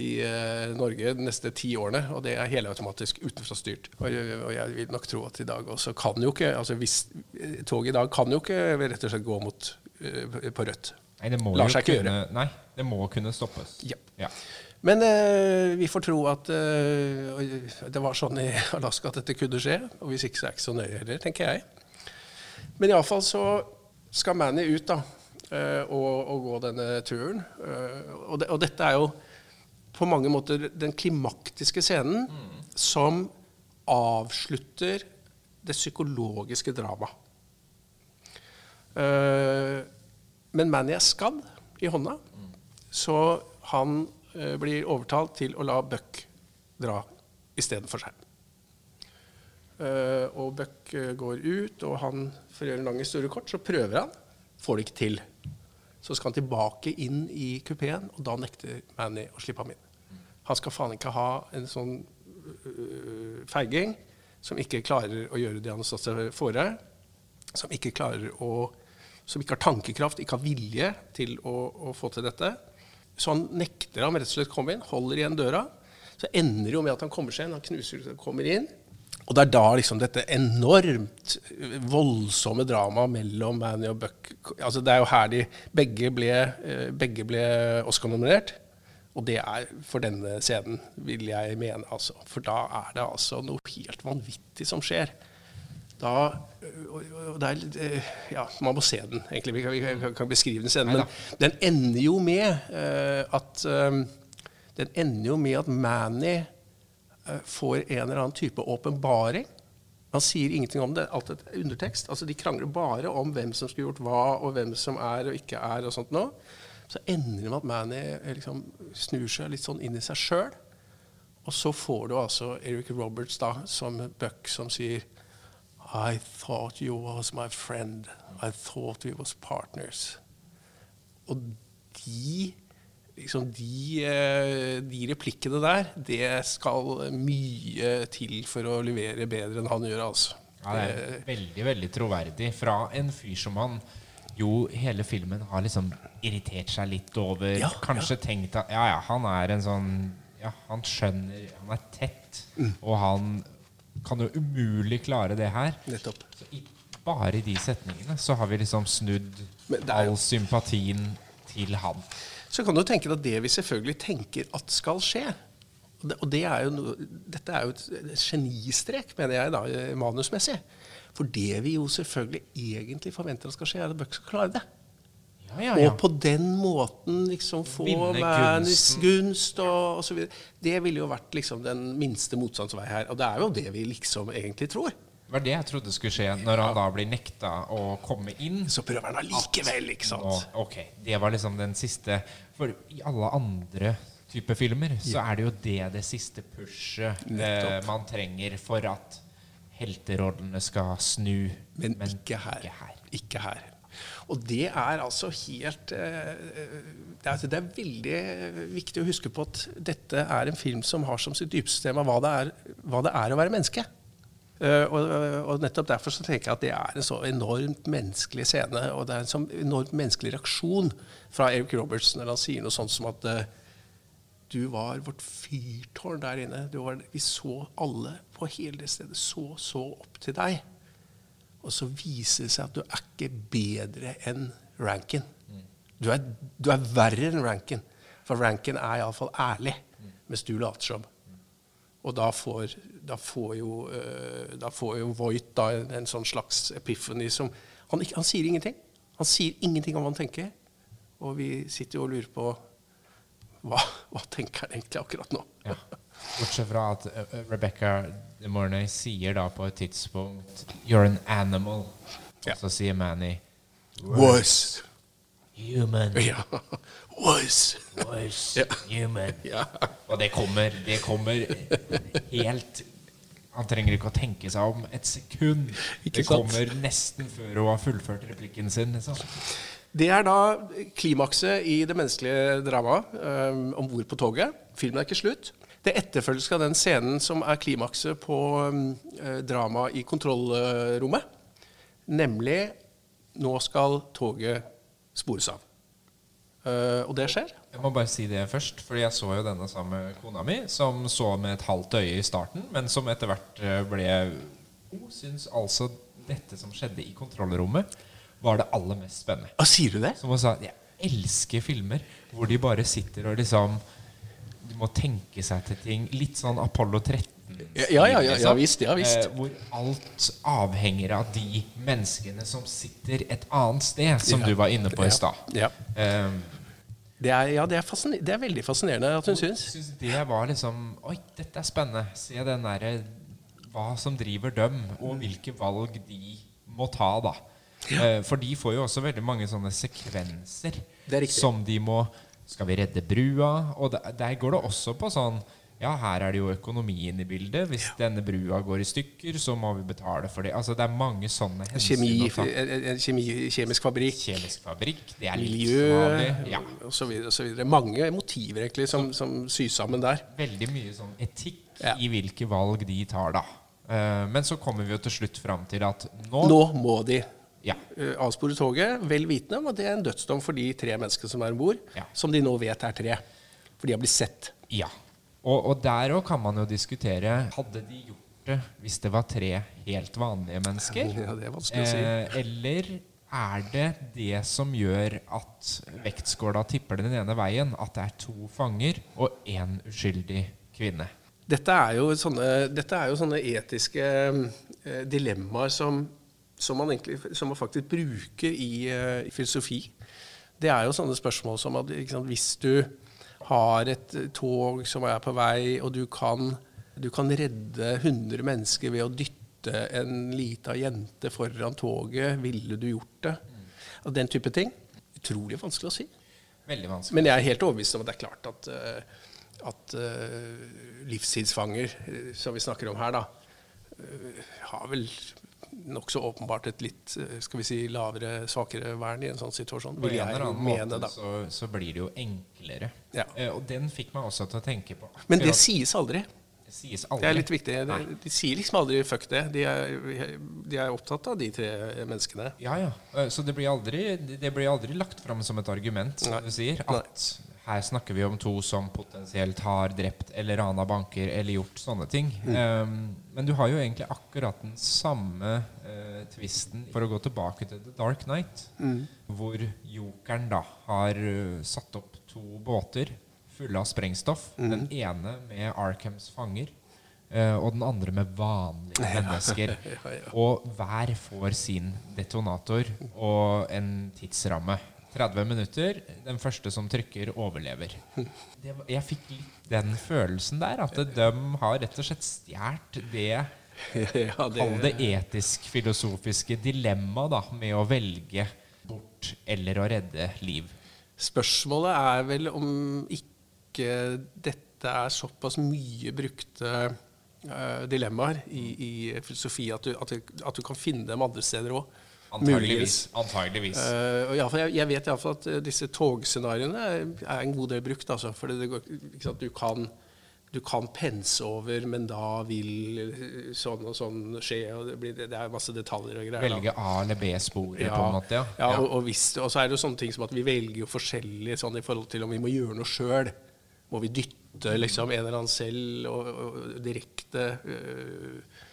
i uh, Norge de neste ti årene. Og det er helautomatisk utenfrastyrt. Og, og jeg vil nok tro at i dag også kan jo ikke altså hvis, Toget i dag kan jo ikke rett og slett gå mot, uh, på rødt. Nei, det må Lar seg ikke gjøre. Nei, det må kunne stoppes. Ja. ja. Men eh, vi får tro at eh, det var sånn i Alaska at dette kunne skje. Og hvis ikke, så er det ikke så nøye heller, tenker jeg. Men iallfall så skal Manny ut da, eh, og, og, gå denne turen. Eh, og, det, og, dette er jo på mange måter den klimaktiske scenen mm. som avslutter det psykologiske dramaet. Eh, men Manny er skadd i hånda, mm. så han blir overtalt til å la Buck dra istedenfor seg. Uh, og Buck uh, går ut, og han, for å gjøre en lang historie kort, så prøver han. Får det ikke til. Så skal han tilbake inn i kupeen, og da nekter Manny å slippe ham inn. Han skal faen ikke ha en sånn feiging som ikke klarer å gjøre det han har satt seg fore. Som ikke klarer å Som ikke har tankekraft, ikke har vilje til å, å få til dette. Så han nekter ham rett og slett å komme inn, holder igjen døra. Så ender det jo med at han kommer seg inn, han knuser og kommer inn. Og det er da liksom dette enormt voldsomme dramaet mellom Manny og Buck altså Det er jo her de begge ble, eh, ble Oscar-nominert. Og det er for denne scenen, vil jeg mene. altså. For da er det altså noe helt vanvittig som skjer. Da og det er, Ja, man må se den, egentlig. Vi kan, vi kan, kan beskrive den senere. Men den ender jo med uh, at Den ender jo med at Manny får en eller annen type åpenbaring. Han sier ingenting om det. Alt et undertekst. Altså, De krangler bare om hvem som skulle gjort hva, og hvem som er og ikke er. og sånt nå så ender det med at Manny liksom snur seg litt sånn inn i seg sjøl. Og så får du altså Eric Roberts da, som Buck som sier I thought you was my friend. I thought we was partners. Og de, liksom de, eh, de replikkene der, det skal mye til for å levere bedre enn han gjør, altså. Ja, det er veldig, veldig troverdig fra en fyr som han jo hele filmen har liksom irritert seg litt over. Ja, kanskje ja. tenkt at ja, ja, han er en sånn Ja, han skjønner Han er tett. Mm. Og han kan jo umulig klare det her. Nettopp. Så i, bare i de setningene så har vi liksom snudd all sympatien til han. Så kan du tenke deg at det vi selvfølgelig tenker at skal skje og, det, og det er jo no, Dette er jo et genistrek, mener jeg, da, manusmessig. For det vi jo selvfølgelig egentlig forventer at skal skje, er at Buck skal klare det. Ja, ja, ja. Og på den måten liksom få verdens gunst og osv. Det ville jo vært liksom den minste motstandsvei her. Og det er jo det vi liksom egentlig tror. Det var det jeg trodde skulle skje når han da blir nekta å komme inn. Så prøver han allikevel, ikke sant. Nå, ok, Det var liksom den siste For i alle andre typer filmer så er det jo det det siste pushet eh, man trenger for at helterollene skal snu. Men, men ikke, her. ikke, her. ikke her. Og det er altså helt eh, det er, det er, veldig viktig å huske på at dette er en film som har som sitt dypeste tema hva det er, hva det er å være menneske. Uh, og, og, nettopp derfor så tenker jeg at det er en så enormt menneskelig scene. Og det er en sånn enormt menneskelig reaksjon fra Eric Robertson når han sier noe sånt som at du var vårt fyrtårn der inne. Var, vi så alle på hele det stedet så så opp til deg. Og så viser det seg at du er ikke bedre enn Rankin. Du er, du er verre enn Rankin. For Rankin er iallfall ærlig, mens du later som. Og da får, da får, jo, uh, da får jo Voight da, en, en, sånn slags epiphany som han, han, sier ingenting. Han sier ingenting om hva han tenker. Og vi sitter jo og lurer på hva, hva tenker han egentlig akkurat nå? Ja. Bortsett fra at uh, Rebecca De Mornay sier da på et tidspunkt 'You're an animal'. Ja. Og så sier Manny Was. Human. Ja. Was. Was. Ja. Human. Ja. Og det kommer, det kommer helt Han trenger ikke å tenke seg om et sekund. Ikke det kommer nesten før hun har fullført replikken sin. Liksom. Det er da klimakset i det menneskelige dramaet um, om bord på toget. Filmen er ikke slutt. Det etterfølges av den scenen som er klimakset på um, dramaet i kontrollrommet. Nemlig nå skal toget spores av. Uh, og det skjer. Jeg må bare si det først, fordi jeg så jo denne sammen med kona mi, som så med et halvt øye i starten, men som etter hvert ble Hun syns altså dette som skjedde i kontrollrommet var det aller mest spennende. Ah, sier du det? Som hun sa, Jeg elsker filmer hvor de bare sitter og liksom De må tenke seg til ting. Litt sånn Apollo 13. Ja, ja, ja, ja, visst, ja visst. Eh, hvor alt avhenger av de menneskene som sitter et annet sted, som du var inne på i stad. Ja. Um, det er, ja, det er, det er, veldig fascinerende at hun syns. syns. Det var liksom Oi, dette er spennende. Se den derre Hva som driver dem, og hvilke valg de må ta, da. Ja. Eh, for de får jo også veldig mange sånne sekvenser som de må Skal vi redde brua? Og der, der går det også på sånn ja, her er det jo økonomien i bildet. Hvis ja. denne brua går i stykker, så må vi betale for det. Altså, det er mange sånne hensyn Kjemi, kjemi, kjemisk fabrikk. Kjemisk fabrikk, det er Miljø, ja. osv. Mange motiver egentlig som, som sys sammen der. Veldig mye sånn etikk ja. i hvilke valg de tar, da. Uh, men så kommer vi jo til slutt fram til at nå Nå må de Ja. eh, avspore toget, vel vitende om at det er en dødsdom for de tre menneskene som er om bord, Ja. som de nå vet er tre. For de har blitt sett. Ja. Og, og der òg kan man jo diskutere Hadde de gjort det hvis det var tre helt vanlige mennesker? Ja, det er vanskelig å si. Eh, eller er det det som gjør at vektskåla tipper den ene veien? At det er to fanger og én uskyldig kvinne? Dette er jo sånne, dette er jo sånne etiske eh, dilemmaer som, som, man egentlig, som man faktisk bruker i, eh, i filosofi. Det er jo sånne spørsmål som at sant, hvis du har et tog som er på vei, og du kan, du kan redde 100 mennesker ved å dytte en lita jente foran toget, ville du gjort det? Og den type ting. Utrolig vanskelig å si. Veldig vanskelig. Men jeg er helt overbevist om at det er klart at, eh, at uh, livstidsfanger, som vi snakker om her, da, uh, har vel nokså åpenbart et litt eh, skal vi si, lavere, svakere vern i en sånn situasjon. Vil jeg mene, da. så, så blir det jo enklere. Ja. Eh, og den fikk meg også til å tenke på Men det sies aldri. det sies Det er litt viktig. De, de sier liksom aldri 'fuck det'. De er, de er opptatt av de tre menneskene. Ja, ja. Eh, Så det blir aldri, det blir aldri lagt fram som et argument, som Nei. du sier. Nei. Her snakker vi om to som potensielt har drept eller rana banker eller gjort sånne ting. Mm. Um, men du har jo egentlig akkurat den samme uh, tvisten for å gå tilbake til The Dark Knight. Mm. Hvor jokeren da har uh, satt opp to båter fulle av sprengstoff. Mm. Den ene med Arkhams fanger. Uh, og den andre med vanlige mennesker. Ja, ja. Og hver får sin detonator og en tidsramme. 30 minutter. Den første som trykker, overlever. Det, jeg fikk litt den følelsen der. At de har rett og slett stjålet det ja, Kall det etisk-filosofiske dilemmaet med å velge bort eller å redde liv. Spørsmålet er vel om ikke dette er såpass mye brukte uh, dilemmaer i, i filosofi at du, at, du, at du kan finne dem andre steder òg. Antageligvis. Antageligvis. og i alle fall, jeg, jeg vet iallfall at eh, disse togscenarioene er, en god del brukt. Altså, for du kan du kan pense over, men da vil eh, sånn og sånn skje. og Det, blir, det er masse detaljer og greier. Velge A- eller B-sporet, på en måte. Ja. Ja, og, og, hvis, og så er det jo sånne ting som at vi velger jo forskjellig sånn i forhold til om vi må gjøre noe sjøl. Må vi dytte liksom en eller annen selv og, og direkte øh,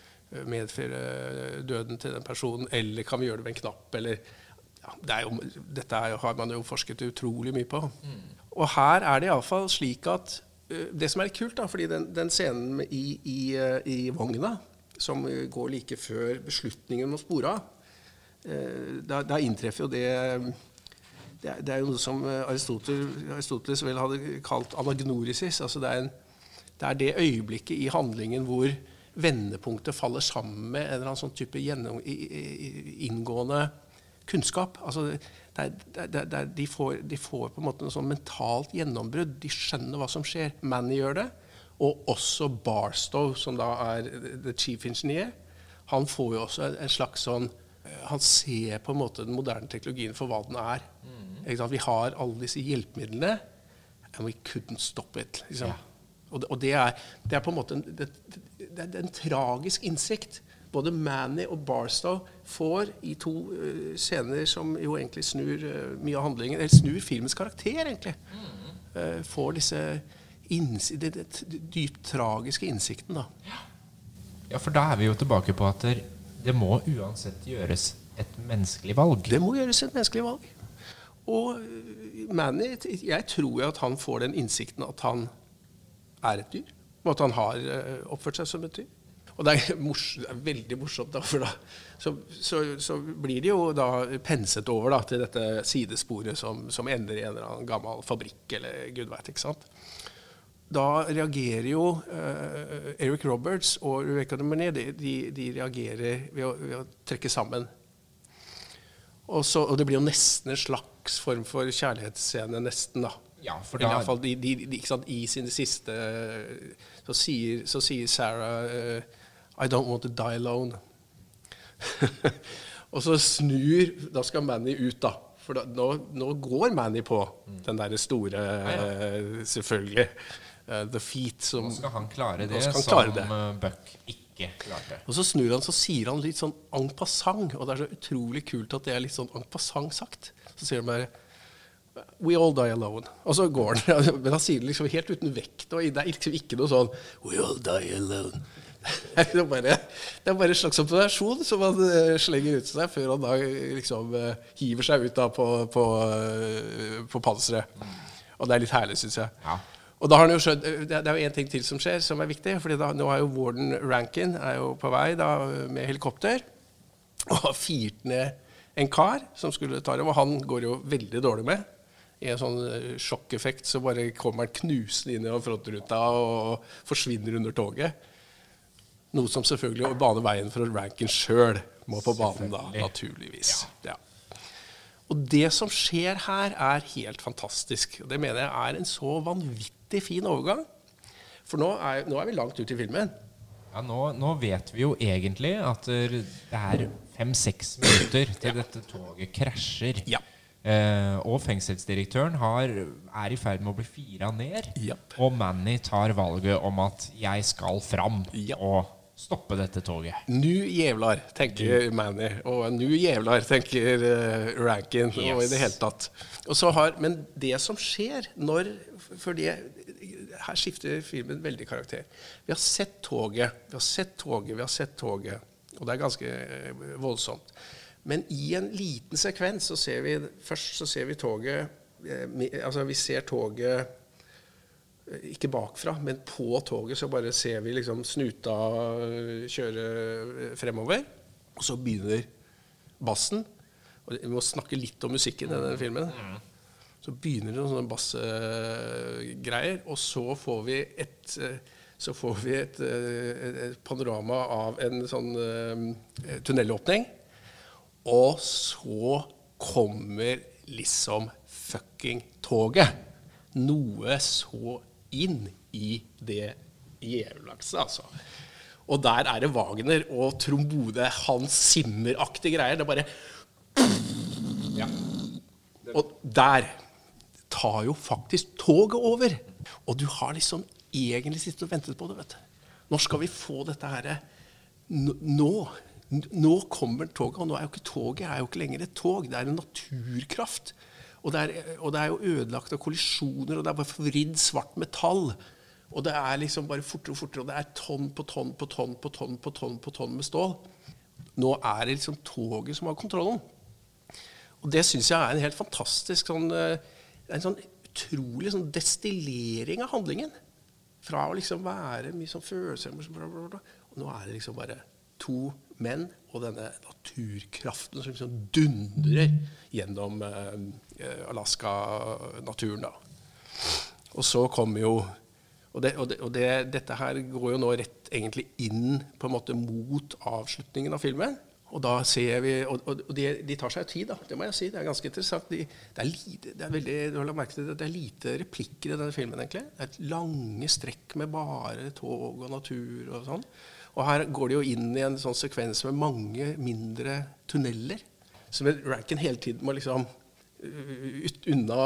medføre døden til den personen, eller kan vi gjøre det med en knapp, eller ja, det er jo, Dette er har man jo forsket utrolig mye på. Og her er det iallfall slik at øh, Det som er litt kult, da, fordi den, den scenen i, i, øh, i vogna, som går like før beslutningen om å spore av, Eh, da, da inntreffer jo det det er, jo noe som eh, Aristoteles vel hadde kalt anagnorisis. altså det er, en, det er det øyeblikket i handlingen hvor vendepunktet faller sammen med en eller annen sånn type gjennom, inngående kunnskap. Altså der, der, det er, det er, de, får, de får på en måte noe sånn mentalt gjennombrudd. De skjønner hva som skjer. Manny gjør det. Og også Barstow, som da er the chief engineer, han får jo også en, en slags sånn han ser på en måte den moderne teknologien for hva den er. Sant? Vi har alle disse hjelpemidlene, and we couldn't stop it. Liksom. Ja. Og, det, og det, er, det er på en måte en, det, det, er en tragisk innsikt. Både Manny og Barstow får i to uh, scener som jo egentlig snur uh, mye av handlingen, eller snur filmens karakter, egentlig. Uh, får disse dypt tragiske innsikten, da. Ja, for da er vi jo tilbake på at det, må uansett gjøres et menneskelig valg. Det må gjøres et menneskelig valg. Og Manny, jeg tror jo at han får den innsikten at han er et dyr. Og at han har øh, oppført seg som et dyr. Og det er, mors, det er veldig morsomt, da, for da så, så, så blir de jo da penset over da, til dette sidesporet som, som ender i en eller annen gammel fabrikk eller gud veit. ikke sant? Da reagerer jo eh, Eric Roberts og Rebecca de Monet de, de, de reagerer ved å, ved å trekke sammen. Og, så, og det blir jo nesten en slags form for kjærlighetsscene, nesten, da. Ja, for da fall de, de, de, sant, I sine siste Så sier, så sier Sarah uh, I don't want to die alone. og så snur Da skal Manny ut, da. For da, nå, nå går Manny på den derre store eh, Selvfølgelig. Uh, the feet som Nå skal han klare det han klare som det. Buck ikke klarte. det. Og så snur han, så sier han litt sånn en passant, og det er så utrolig kult at det er litt sånn en passant sagt. Så sier han bare We all die alone. Og så går han. Men han sier det liksom helt uten vekt. Og det er liksom ikke noe sånn We all die alone. Det er bare, det er bare en slags observasjon som han eh, slenger ut seg før han da liksom eh, hiver seg ut da på, på, eh, på panseret. Og det er litt herlig, syns jeg. Ja. Og da har han jo skjønt, Det det er jo én ting til som skjer, som er viktig. fordi da, Nå er jo Warden Rankin er jo på vei da, med helikopter og har firt ned en kar som skulle ta dem. Og han går jo veldig dårlig med. I en sånn eh, sjokkeffekt så bare kommer han knusende inn i frontruta og forsvinner under toget. Noe som selvfølgelig baner veien for at Rankin sjøl må på banen, da, naturligvis. Ja. Og det som skjer her, er helt fantastisk. Og det mener jeg er en så vanvittig fin overgang. For nå er, nå er vi langt ut i filmen. Ja, nå, nå vet vi jo egentlig at det er fem-seks minutter til dette toget krasjer. Ja. Eh, og fengselsdirektøren har, er i ferd med å bli fira ned. Yep. Og Manny tar valget om at 'jeg skal fram' yep. og stoppe dette toget. Nu jævlar, tenker Manny. Og nu jævlar, tenker uh, Rankin. Og i det hele tatt. Og så har, men det som skjer når For det, her skifter filmen veldig karakter. Vi har sett toget, vi har sett toget, vi har sett toget. Og det er ganske eh, voldsomt. Men i en liten sekvens så ser vi Først så ser vi toget eh, Altså, vi ser toget Eh, ikke bakfra, men på toget så bare ser vi liksom snuta øh, kjøre fremover. Og så begynner bassen. Og vi må snakke litt om musikken i denne filmen. Så begynner det noen sånne bassegreier, og så får vi et så får vi et, et- panorama av en sånn tunnelåpning. Og så kommer liksom fucking toget. Noe så inn i det jævlakset, altså. Og der er det Wagner og trombode, Hans Zimmer-aktige greier. Det er bare ja. Og der tar jo faktisk toget over. Og du har liksom egentlig sittet og ventet på det, vet du. Når skal vi få dette her N- Nå. Nå kommer toget, og nå er jo ikke toget er jo ikke lenger et tog, det er en naturkraft. Og det er, og det er jo ødelagt av kollisjoner, og det er bare forvridd svart metall. Og det er liksom bare fortere og fortere, og det er tonn på tonn på tonn på tonn på tonn på tonn med stål. Nå er det liksom toget som har kontrollen. Og det syns jeg er en helt fantastisk sånn, eh, en sånn utrolig sånn destillering av handlingen. Fra å liksom være mye sånn følelser. Og nå er det liksom bare to menn og denne naturkraften som liksom dundrer gjennom eh, Alaska-naturen, da. Og så kommer jo Og, det, og, det, og det, dette her går jo nå rett egentlig inn på en måte mot avslutningen av filmen. Og da ser vi, og, og, de, de tar seg tid, da. Det må jeg si. Det er ganske interessant. De, det, er lite, det er veldig, du har det er lite replikker i denne filmen, egentlig. Det er et lange strekk med bare tog og natur og sånn. Og her går de jo inn i en sånn sekvens med mange mindre tunneler. Som Rankin hele tiden må liksom ut, unna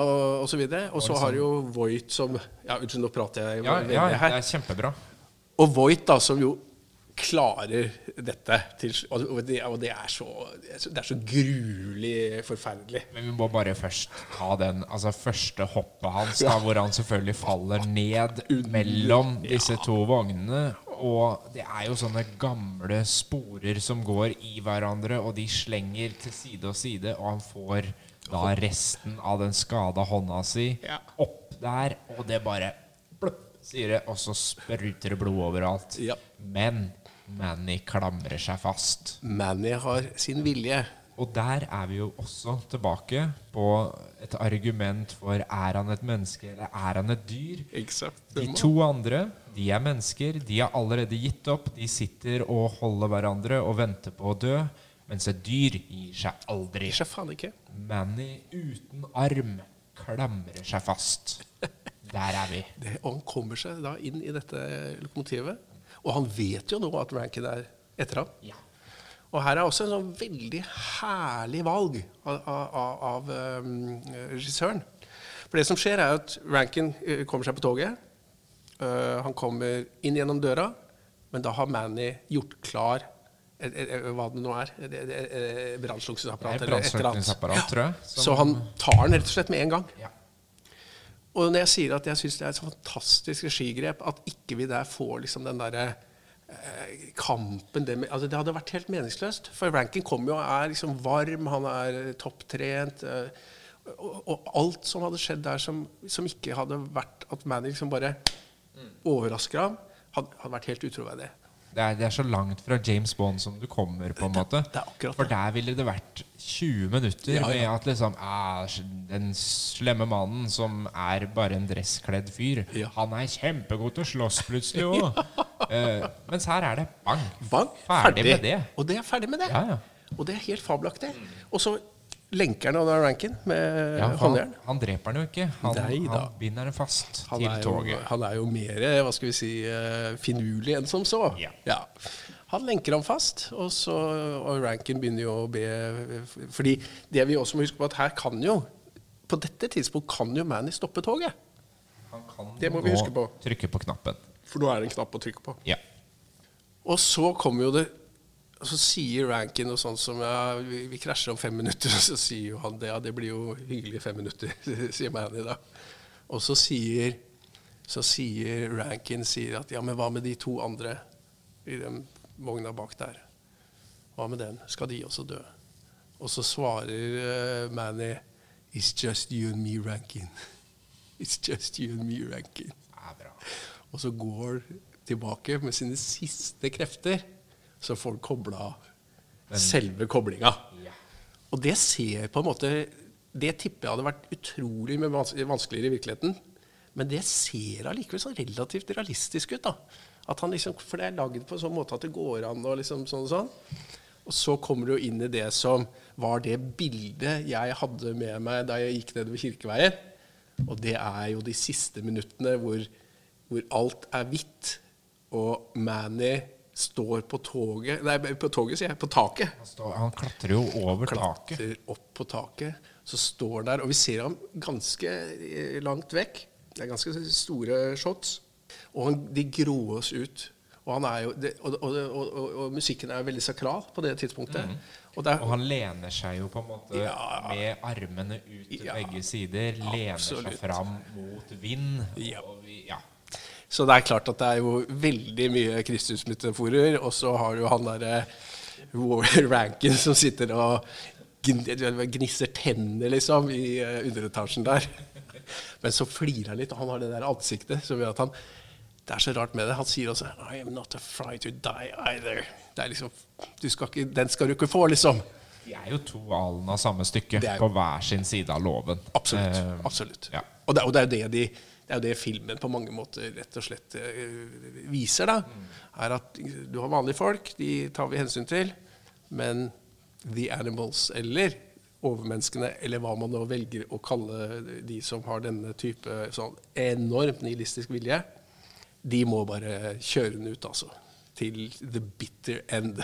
og så videre. Og så har jo Voight som Ja, unnskyld, nå prater jeg Ja, ja, det her. er kjempebra. Og Voight, da, som jo klarer dette. Til, og, det, og det, er så, det er så Det er så gruelig forferdelig. Men vi må bare først ta den altså første hoppet hans, da, hvor han selvfølgelig faller ned mellom disse to vognene. Og det er jo sånne gamle sporer som går i hverandre, og de slenger til side og side, og han får da resten av den skada hånda si Ja. opp der, og det bare plopp, sier det, og så spruter det blod overalt. Ja. Men Manny klamrer seg fast. Manny har sin vilje. Og der er vi jo også tilbake på et argument for er han et menneske eller er han et dyr. De to andre de er mennesker. De har allerede gitt opp. De sitter og holder hverandre og venter på å dø. Mens et dyr gir seg aldri. Gir faen ikke. Manny uten arm klamrer seg fast. Der er vi. Det, og han kommer seg da inn i dette lokomotivet. Og han vet jo nå at Rankin er etter ham. Ja. Og her er også en sånn veldig herlig valg av, av, av, um, regissøren. For det som skjer, er at Rankin eh, kommer seg på toget. Uh, han kommer inn gjennom døra. Men da har Manny gjort klar hva det nå er. Brannslukningsapparat eller et eller annet. Ja. tror jeg. som- Så han tar den rett og slett med en gang. ja. Og når jeg sier at jeg syns det er et så fantastisk regigrep at ikke vi der får liksom den derre kampen det, altså det hadde vært helt meningsløst. For Rankin kommer jo og er liksom varm, han er eh, topptrent. Eh, og, og alt som hadde skjedd der som, som ikke hadde vært at Manny liksom bare overrasker ham, hadde, hadde vært helt utroverdig. Det er, det er så langt fra James Bond som du kommer, på en måte. det akkurat For der ville det vært 20 minutter Ja, ja. med at liksom ah, Den slemme mannen som er bare en dresskledd fyr, Ja. han er kjempegod til å slåss plutselig òg. uh, mens her er det bang. Bang, Ferdig med det. Og det er ferdig med det. Ja, ja. Og det er helt fabelaktig. Og så lenker han under ranken med Ja, han, håndjern. han dreper han jo ikke. Han, Nei han binder den fast Han til toget. jo, han er jo mer hva skal vi si, eh, finurlig enn som så. Ja. Han lenker ham fast, og, så, og Rankin begynner jo å be Fordi det vi også må huske på, at her kan jo På dette tidspunkt kan jo Manny stoppe toget. Han kan Det må vi huske på. trykke på knappen. For nå er det en knapp å trykke på. Ja. Og så kommer jo det og så sier Rankin noe sånt som ja, vi, vi krasjer om fem minutter. Og så sier jo han det. Ja, det blir jo hyggelig fem minutter, sier Manny da. Og så sier, så sier Rankin sier at ja, men hva med de to andre i den vogna bak der? Hva med den? Skal de også dø? Og så svarer uh, Manny It's just you and me, Rankin. It's just you and me, Rankin. Er bra. Og så går tilbake med sine siste krefter, så får han kobla selve koblinga. Og det ser på en måte Det tipper jeg hadde vært utrolig vanskeligere i virkeligheten. Men det ser allikevel så relativt realistisk ut. da. At han liksom, For det er lagd på en sånn måte at det går an og liksom sånn og sånn. Og så kommer du jo inn i det som var det bildet jeg hadde med meg da jeg gikk nedover Kirkeveien. Og det er jo de siste minuttene hvor, hvor alt er hvitt, og Manny står på toget Nei, på toget, sier jeg. På taket. Han, står, han klatrer jo over taket. Klatrer opp på taket. Så står der, og vi ser ham ganske eh, langt vekk. Det er ganske store shots. Og han, de gråes ut. Og, han er jo, det, og, og, og, musikken er veldig sakral på det tidspunktet. Og det er, Og han lener seg jo på en måte Ja. med armene ut til Ja. begge sider. Lener Absolutt. seg fram mot vind. Ja. Vi, ja. Så det er klart at det er jo veldig mye Kristusmetaforer. Og så har du han derre Rankin som sitter og gnisser tenner, liksom, i eh, underetasjen der. Men så flirer han litt, og han har det der ansiktet som gjør at han Det er så rart med det. Han sier også I am not afraid to die either. Det er liksom skal ikke, Den skal du ikke få, liksom. De er jo to alen av samme stykke jo- på hver sin side av låven. Absolutt. Eh, absolutt. ja. Og, det, og det er jo det de det er jo det filmen på mange måter rett og slett eh, viser. da, er at Du har vanlige folk, de tar vi hensyn til. Men the animals, eller overmenneskene, eller hva man nå velger å kalle de som har denne type sånn enormt nihilistisk vilje, de må bare kjøre den ut, altså. Til the bitter end.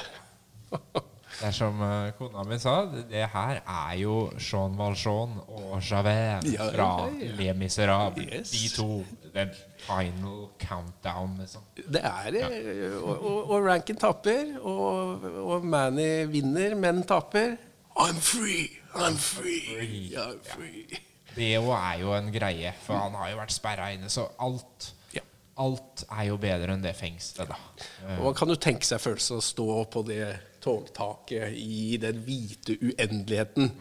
Det er som eh, kona mi sa, det her er jo Jean Valjean og Javert Ja, fra ja, ja. Les Miserables. Yes. De to. Den final countdown, liksom. Det er det. og, og, og Rankin taper, og, og Manny vinner, men taper. I'm free! I'm free! I'm free. Det òg er jo en greie, for han har jo vært sperra inne, så alt Alt er jo bedre enn det fengselet, da. Eh, Og man kan jo tenke seg følelsen av å stå på det togtaket i den hvite uendeligheten.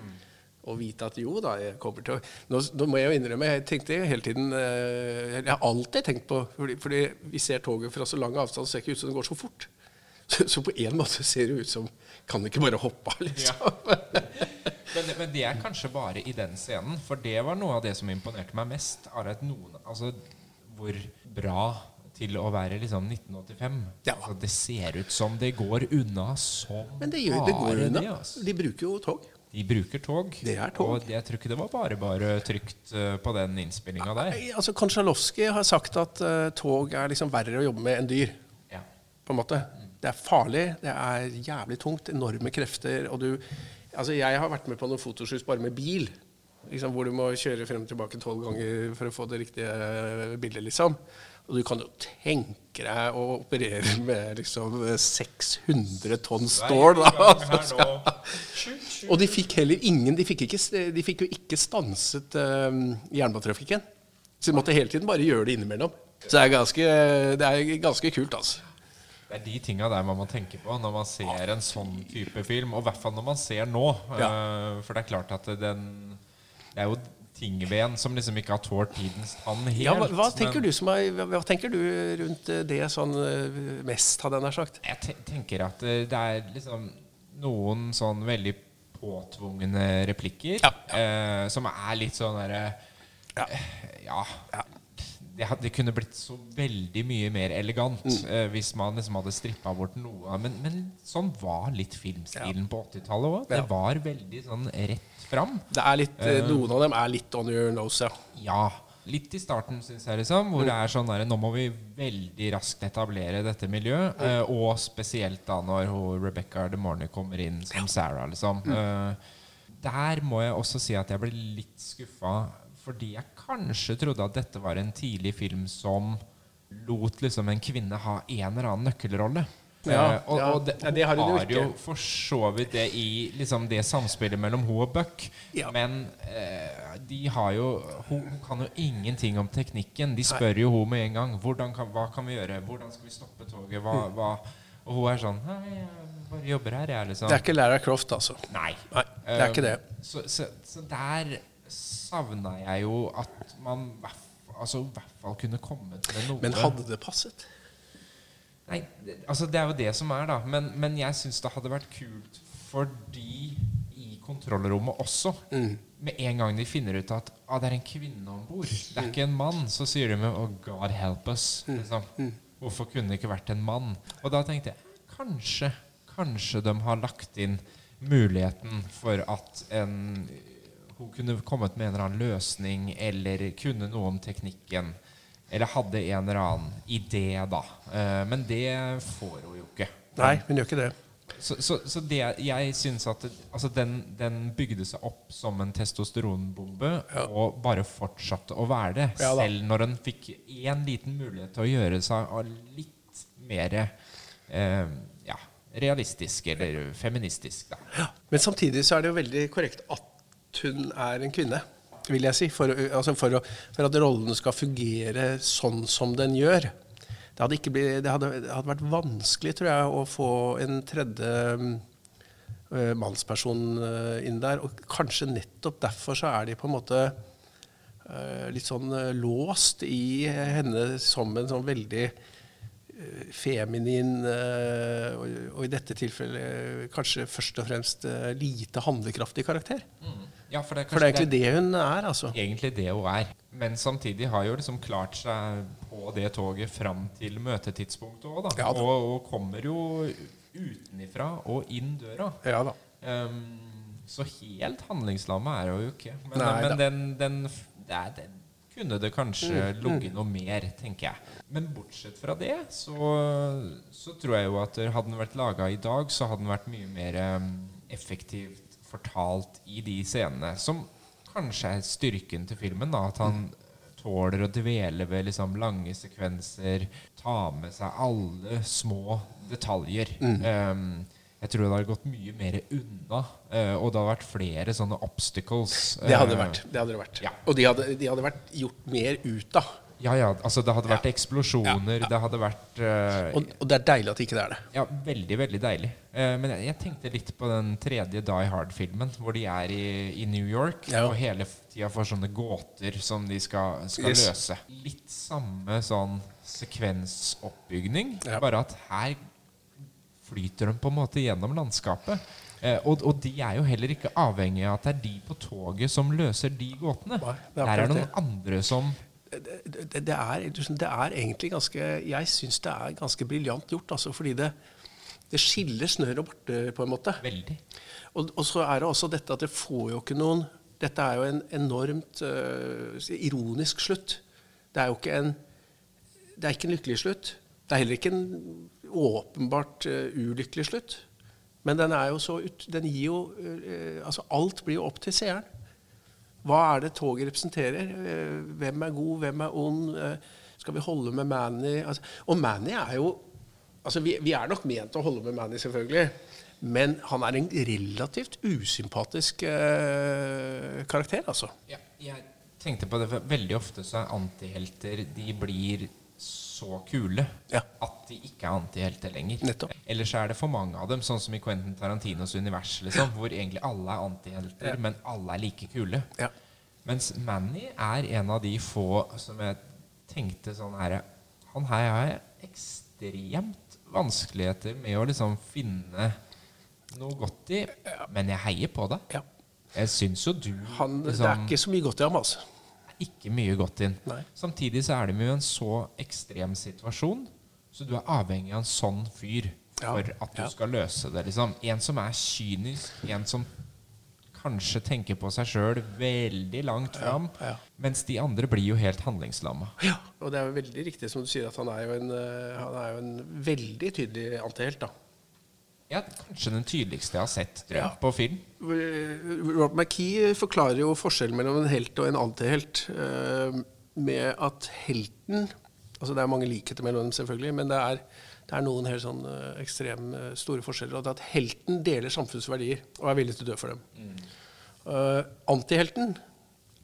Og vite at jo da, jeg kommer til å Nå, nå må jeg jo innrømme, jeg tenkte hele tiden eh, Jeg har alltid tenkt på fordi, fordi vi ser toget fra så lang avstand, så ser ikke ut som det går så fort. Så, så på en måte ser det ut som Kan det ikke bare hoppe av, liksom? men, men det er kanskje bare i den scenen, for det var noe av det som imponerte meg mest. Er at noen, altså Hvor bra til å være liksom 1985. Ja. Altså, det ser ut som det går unna som Men det, gjør, det går unna. det, altså. De bruker jo tog. De bruker tog. Det er tog. Og jeg tror ikke det var bare bare trygt eh, på den innspillinga der. Altså, Konchalovskij har sagt at uh, tog er liksom verre å jobbe med enn dyr. Ja. på en måte. Det er farlig, det er jævlig tungt, enorme krefter. Og du Altså, jeg har vært med på noen fotoshoots bare med bil. Liksom, hvor du må kjøre frem og tilbake tolv ganger for å få det riktige eh, bildet, liksom. Og du kan jo tenke deg å operere med liksom 600 tonn stål. Da. Og de fikk heller ingen De fikk, ikke, de fikk jo ikke stanset uh, jernbanetrafikken. Så de måtte hele tiden bare gjøre det innimellom. Så det er ganske, det er ganske kult, altså. Det er de tinga der man må tenke på når man ser en sånn type film. Og i hvert fall når man ser nå. Ja. Uh, for det er klart at den Det er jo ting som liksom ikke har tålt tidens tann helt. Ja, hva, hva, tenker du som er, hva, tenker du rundt det sånn eh, mest, hadde jeg nær sagt? Jeg tenker at eh, det er liksom noen sånn veldig påtvungne replikker ja, ja. Eh, som er litt sånn derre ja. ja det, det, kunne blitt så veldig mye mer elegant mm. eh, hvis man liksom hadde strippa bort noe. Men, men, sånn var litt filmstilen ja. på 80-tallet òg. Det var veldig sånn rett fram. Litt, uh, noen av dem er litt on your nose, ja. ja. Litt i starten, syns jeg, liksom, hvor mm. det er sånn der, nå må vi veldig raskt etablere dette miljøet. Mm. Uh, og spesielt da når Rebecca De Morney kommer inn som Sarah, liksom. Uh, der må jeg også si at jeg ble litt skuffa fordi jeg kanskje trodde at dette var en tidlig film som lot liksom en kvinne ha en eller annen nøkkelrolle. Ja, uh, og, og det, ja, det har, har jo for så vidt det i liksom det samspillet mellom hun og Buck. Ja. Men uh, de har jo hun, hun, kan jo ingenting om teknikken. De spør Nei. jo hun med en gang kan, hva kan vi gjøre. Hvordan skal vi stoppe toget? Hva, mm. hva? Og hun er sånn Nei, jeg bare jobber her, jeg. Liksom. Det er ikke Lara Croft, altså. Nei. Nei det er uh, ikke det. Så, så, så der savna jeg jo at man altså, i hvert fall kunne kommet med noe Men hadde det passet? Nei, altså det er jo det som er, da. Men, men jeg syns det hadde vært kult fordi i kontrollrommet også mm. Med en gang de finner ut at ah, det er en kvinne om bord, det er mm. ikke en mann, så sier de med oh, God help us. Mm. Liksom. Mm. Hvorfor kunne det ikke vært en mann? Og da tenkte jeg kanskje, kanskje de har lagt inn muligheten for at en hun kunne kommet med en eller annen løsning eller kunne noe om teknikken. Eller hadde en eller annen idé, da. Uh, men det får hun jo ikke. Nei, hun gjør ikke det. Så, så, så det, jeg syns at altså den, den, bygde seg opp som en testosteronbombe ja. og bare fortsatte å være det. Ja, selv når hun fikk én liten mulighet til å gjøre seg litt mer eh, ja, realistisk eller feministisk. Da. Men samtidig så er det jo veldig korrekt at hun er en kvinne, vil jeg si. For, altså for, å, for at rollen skal fungere sånn som den gjør. Det hadde, blitt, det, hadde, det hadde, vært vanskelig, tror jeg, å få en tredje uh, mannsperson uh, inn der. Og kanskje nettopp derfor så er de på en måte uh, litt sånn låst i henne som en sånn veldig feminin, og, i dette tilfellet kanskje først og fremst lite handlekraftig karakter. Mm. Ja, for, det for, det er egentlig det hun er, altså. Egentlig det hun er. Men samtidig har jo liksom klart seg på det toget fram til møtetidspunktet òg, da. Ja, da. Og, og, kommer jo utenifra og inn døra. Ja da. Um, så helt handlingslamma er hun jo ikke. Men, Nei, men den, den, det den, kunne det kanskje mm, ligget mm. noe mer, tenker jeg. Men bortsett fra det, så, så tror jeg jo at hadde den vært laga i dag, så hadde den vært mye mer um, effektiv fortalt i de scenene. Som kanskje er styrken til filmen. Da, at han tåler å dvele ved liksom lange sekvenser. Ta med seg alle små detaljer. Mm. Um, jeg tror det hadde gått mye mer unna, uh, og det hadde vært flere sånne obstacles. Det hadde det vært. Det hadde det vært. Ja. Og de hadde, de hadde, vært gjort mer ut av. Ja, ja. Altså, det hadde vært ja. eksplosjoner. Ja, det hadde vært uh, og, og, det er deilig at det ikke er det. Ja, veldig, veldig deilig. Uh, men jeg, jeg, tenkte litt på den tredje Die Hard-filmen, hvor de er i, i New York og hele tida får sånne gåter som de skal, skal yes. løse. Litt samme sånn sekvensoppbygning, bare at her flyter de på en måte gjennom landskapet. Eh, og, og, de er jo heller ikke avhengig av at det er de på toget som løser de gåtene. Nei, det er Der er det noen andre som det, det, er, det, er, egentlig ganske Jeg syns det er ganske briljant gjort. Altså, fordi det, det skiller snørr og borte på en måte. Veldig. Og, og, så er det også dette at det får jo ikke noen Dette er jo en enormt uh, ironisk slutt. Det er jo ikke en det er ikke en lykkelig slutt. Det er heller ikke en åpenbart uh, ulykkelig slutt. Men den er jo så ut, den gir jo uh, altså Alt blir jo opp til seeren. Hva er det toget representerer? Eh, hvem er god, hvem er ond? Eh, Skal vi holde med Manny? Altså, og Manny er jo altså vi, vi, er nok ment å holde med Manny, selvfølgelig. Men han er en relativt usympatisk eh, karakter, altså. Ja, jeg tenkte på det, for veldig ofte så er antihelter De blir så kule Ja. at de ikke er antihelter lenger. Nettopp. Ellers er det for mange av dem, sånn som i Quentin Tarantinos univers, liksom, hvor egentlig alle er antihelter, Ja. men alle er like kule. Ja. Mens Manny er en av de få som jeg tenkte sånn her Han her har ekstremt vanskeligheter med å liksom finne noe godt i, men jeg heier på det. Ja. Jeg syns jo du Han, det er liksom, ikke så mye godt i ham, altså. Ikke mye godt inn. Nei. Samtidig så er de jo en så ekstrem situasjon, så du er avhengig av en sånn fyr Ja. for at du Ja. skal løse det. liksom. En som er kynisk, en som kanskje tenker på seg sjøl veldig langt fram, ja. mens de andre blir jo helt handlingslamma. Ja, og det er jo veldig riktig som du sier, at han er jo en, eh, han er jo en veldig tydelig antihelt. da. Ja, kanskje den tydeligste jeg har sett tror jeg, Ja. på film. Robert McKee forklarer jo forskjellen mellom en helt og en antihelt eh, med at helten altså Det er mange likheter mellom dem, selvfølgelig, men det er, det er noen helt sånn ekstremt eh, store forskjeller. Og det er at helten deler samfunnsverdier og er villig til å dø for dem. Eh, antihelten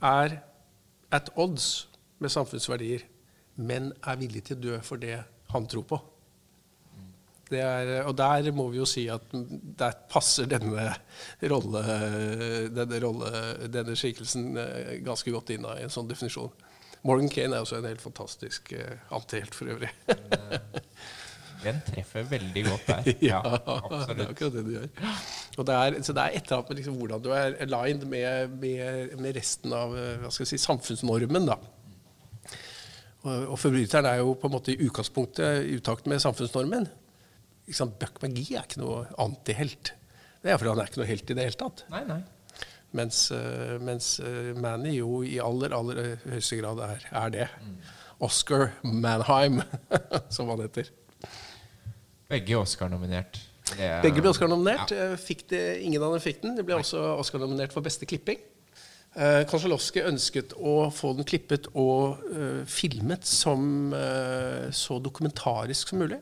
er at odds med samfunnsverdier, men er villig til å dø for det han tror på. Det er, og der må vi jo si at der passer denne rolle, denne, rolle, denne skikkelsen eh, ganske godt inn i en sånn definisjon. Morgan Kane er også en helt fantastisk uh, antihelt for øvrig. Den treffer veldig godt der. ja, Ja, det er akkurat det du gjør. Og det er, så det er et eller annet med liksom hvordan du er aligned med, med, med resten av eh, si, samfunnsnormen. da. Og, og forbryteren er jo på en måte i utgangspunktet i utakt med samfunnsnormen. Sant? Buck McGee er ikke noe antihelt. Det er fordi han er ikke noe helt i det hele tatt. Nei, nei. Mens, eh, mens eh, Manny jo i aller, aller høyeste grad er, er det. Oscar Manheim, som han heter. Begge Oscar-nominert. Er- Begge ble Oscar-nominert. Ja. Eh, ingen av dem fikk den. De ble også Oscar-nominert for beste klipping. Eh, Konsolowski ønsket å få den klippet og uh, filmet som uh, så dokumentarisk som mulig.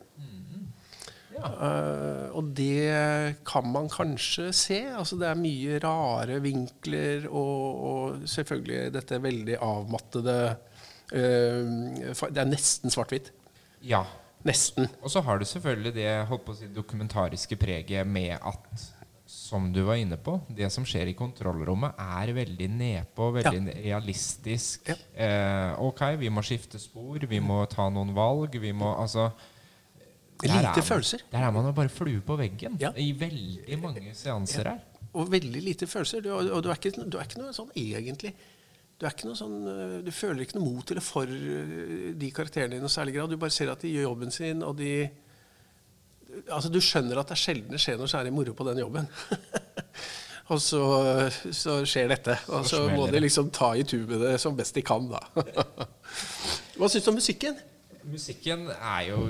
Ja. Eh, og det kan man kanskje se. Altså, det er mye rare vinkler og, og selvfølgelig dette veldig avmattede uh, Det er nesten svart-hvitt. ja. Nesten. Og så har du selvfølgelig det si, dokumentariske preget med at, som du var inne på, det som skjer i kontrollrommet, er veldig nedpå, veldig realistisk. Ja. Eh, ok, vi må skifte spor, vi må ta noen valg, vi må altså Lite man- følelser. Der er man jo bare flue på veggen Ja. i veldig mange seanser her. Og veldig lite følelser. Du, og du er, ikke, du er ikke noe sånn egentlig du, er sånn, øh, du føler ikke noe mot eller for øh, de karakterene i noe særlig grad. Du bare ser at de gjør jobben sin, og de Altså, du skjønner at det er sjelden det skjer noe særlig moro på den jobben. og så, så skjer dette. Og Så så må de liksom ta i tubet med det som best de kan, da. Hva syns du om musikken? Musikken er jo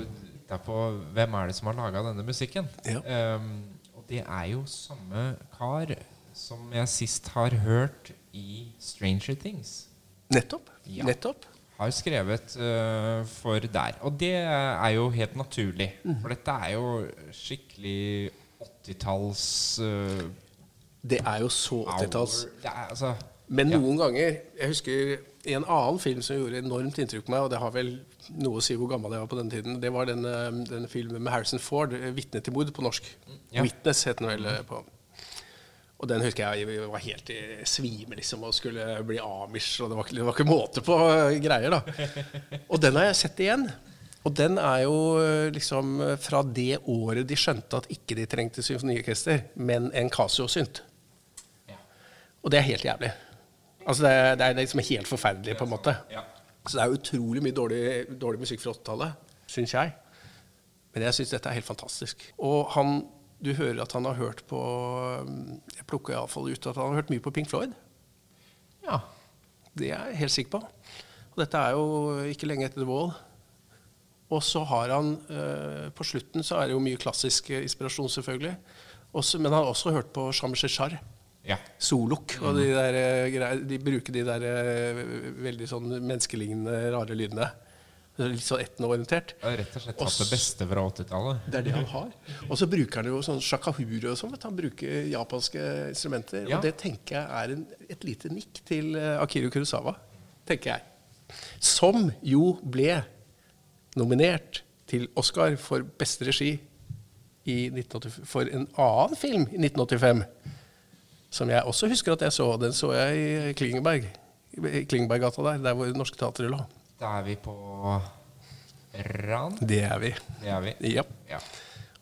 da på Hvem er det som har laga denne musikken? Ja. Um, og det er jo samme kar som jeg sist har hørt i Stranger Things. Nettopp. Ja. Nettopp. Har skrevet uh, for der. Og det er jo helt naturlig. Mm. For dette er jo skikkelig 80-talls uh, Det er jo så 80-talls. hour. Det er, altså, Men ja. noen ganger Jeg husker en annen film som gjorde enormt inntrykk på meg, og det har vel noe å si hvor gammel jeg var på den tiden. Det var den, eh, den filmen med Harrison Ford, eh, 'Vitne til mord' på norsk. Ja. 'Witness' het den vel eh, på. Og den husker jeg jeg var helt i svime liksom, og skulle bli amish. Og det var, ikke- det var ikke måte på greier, da. Og den har jeg sett igjen. Og den er jo liksom fra det året de skjønte at ikke de trengte symfoniorkester, men en Casio-synt. Og det er helt jævlig. Altså det, er, det er liksom helt forferdelig, på en måte. Ja. Så det er utrolig mye dårlig, dårlig musikk fra 80-tallet, syns jeg. Men jeg syns dette er helt fantastisk. Og han, du hører at han har hørt på Jeg plukker iallfall ut at han har hørt mye på Pink Floyd. ja. Det er jeg helt sikker på. Og dette er jo ikke lenge etter The Wall. Og så har han eh, På slutten så er det jo mye klassisk eh, inspirasjon, selvfølgelig. Også, men han har også hørt på Sham Sheshar. Ja. Solok. Og de, der, eh, de bruker de der eh, veldig sånn menneskelignende, rare lydene. Litt sånn etnoorientert. Ja, rett og slett tatt det beste fra 80-tallet. Det er det han har. Og så bruker han jo sånn shakahuri og sånn. Han bruker japanske instrumenter. Ja. Og det tenker jeg er en, et lite nikk til eh, Akiro Kurosawa. Tenker jeg. Som jo ble nominert til Oscar for beste regi i 1985, for en annen film i 1985. Som jeg også husker at jeg så. Den så jeg i Klingeberg. I Klingenberggata der, der hvor Norske Teatret lå. Da er vi på Ran. Det er vi. Det er vi. Ja. Ja.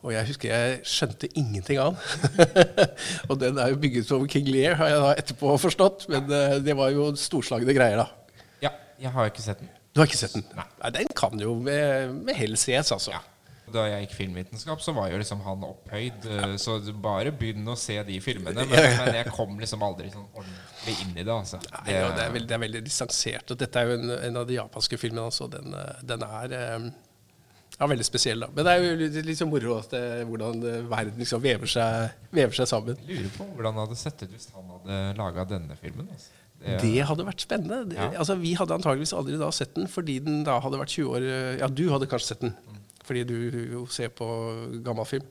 Og jeg husker jeg skjønte ingenting av den. og den er jo bygget som King Lear, har jeg da etterpå forstått. Men eh, det var jo storslagne greier, da. ja, jeg har ikke sett den. Du har ikke sett den? Nei. Den kan jo med, med hell ses, altså. Ja. Da jeg gikk filmvitenskap, så var jo liksom han opphøyd. eh, Så bare begynn å se de filmene. Men, men jeg kom liksom aldri sånn ordentlig inn i det. Altså. Nei, ja, det, er veldig, det er veldig distansert. Og dette er jo en, en av de japanske filmene. Altså. Den, eh, den er eh, ja, veldig spesiell, da. Men det er jo litt, litt så moro at det, hvordan verden liksom vever seg, vever seg sammen. Jeg lurer på hvordan det hadde sett ut hvis han hadde laga denne filmen. Altså. Det hadde vært spennende. Det, Ja. altså, vi hadde antageligvis aldri da sett den, fordi den da hadde vært 20 år Ja, du hadde kanskje sett den, fordi du jo ser på gammel film.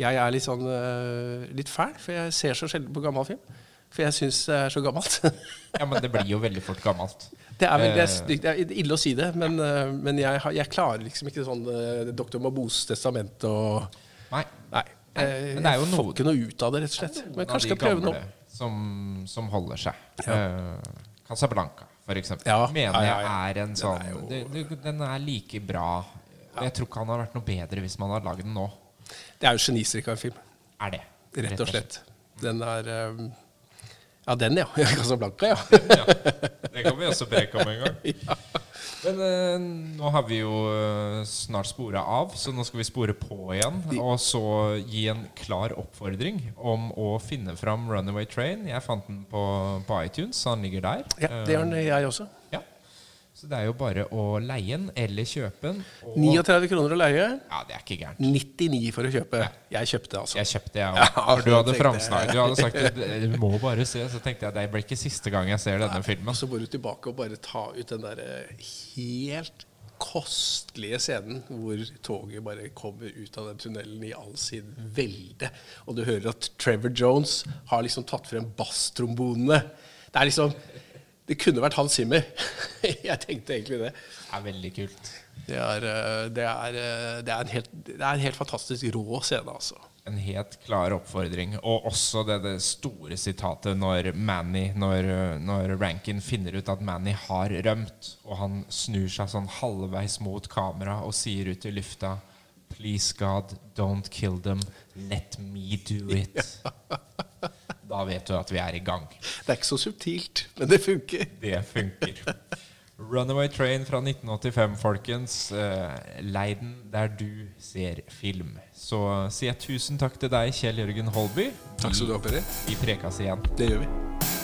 Jeg er litt sånn eh, litt fæl, for jeg ser så sjelden på gammel film. For jeg syns det er så gammelt. Ja, men det blir jo veldig fort gammelt. det, er vel, det, er, Eh. stygt- det er ille å si det, men, eh, men jeg, jeg klarer liksom ikke sånn Dr. Mabos testament og Nei. Nei. eh, Men det er jo jeg får noe- ikke noe ut av det, rett og slett. Men kanskje skal prøve noe. Som, som holder seg. Ja. Uh, Casablanca, for eksempel. Ja. Mener jeg er en Den sånn er jo- Den er like bra. Og Jeg tror ikke han har vært noe bedre hvis man har lagd den nå. Det er jo genistrikk av en film. Er det. Rett og slett. Den er um, Ja, den, ja. Casablanca, ja. Ja, det kan vi også preke om en gang. Men eh, nå har vi jo eh, snart spora av, så nå skal vi spore på igjen. Og så gi en klar oppfordring om å finne fram 'Runaway Train'. Jeg fant den på, på iTunes, så han ligger der. ja det gjør den jeg også. Ja. Så det er jo bare å leie den eller kjøpe den. Og 39 kroner å leie. Ja, det er ikke gærent. 99 for å kjøpe. Jeg kjøpte, altså. Jeg kjøpte, Ja, òg. Du hadde framsnakket. Du hadde sagt at du må bare se, så tenkte jeg det blir ikke siste gang jeg ser denne filmen. Så går du tilbake og bare ta ut den der eh, helt kostelige scenen hvor toget bare kommer ut av den tunnelen i all sin velde. Og du hører at Trevor Jones har liksom tatt frem basstrombonene. Det er liksom Det kunne vært Hans Zimmer. Jeg tenkte egentlig det. Det er veldig kult. Det er, eh, det er, eh, det er, en, helt, det er en helt fantastisk rå scene, altså. En helt klar oppfordring. Og også det, det store sitatet når Manny Når, når Rankin finner ut at Manny har rømt, og han snur seg sånn halvveis mot kamera og sier ut i lufta Please God, don't kill them. Let me do it. Da vet du at vi er i gang. Det er ikke så subtilt, men det funker. Det funker. Runaway Train fra 1985, folkens. Eh, Leiden der du ser film. Så sier jeg tusen takk til deg, Kjell Jørgen Holby. Takk skal du ha, Peri. Vi prekes igjen. Det gjør vi.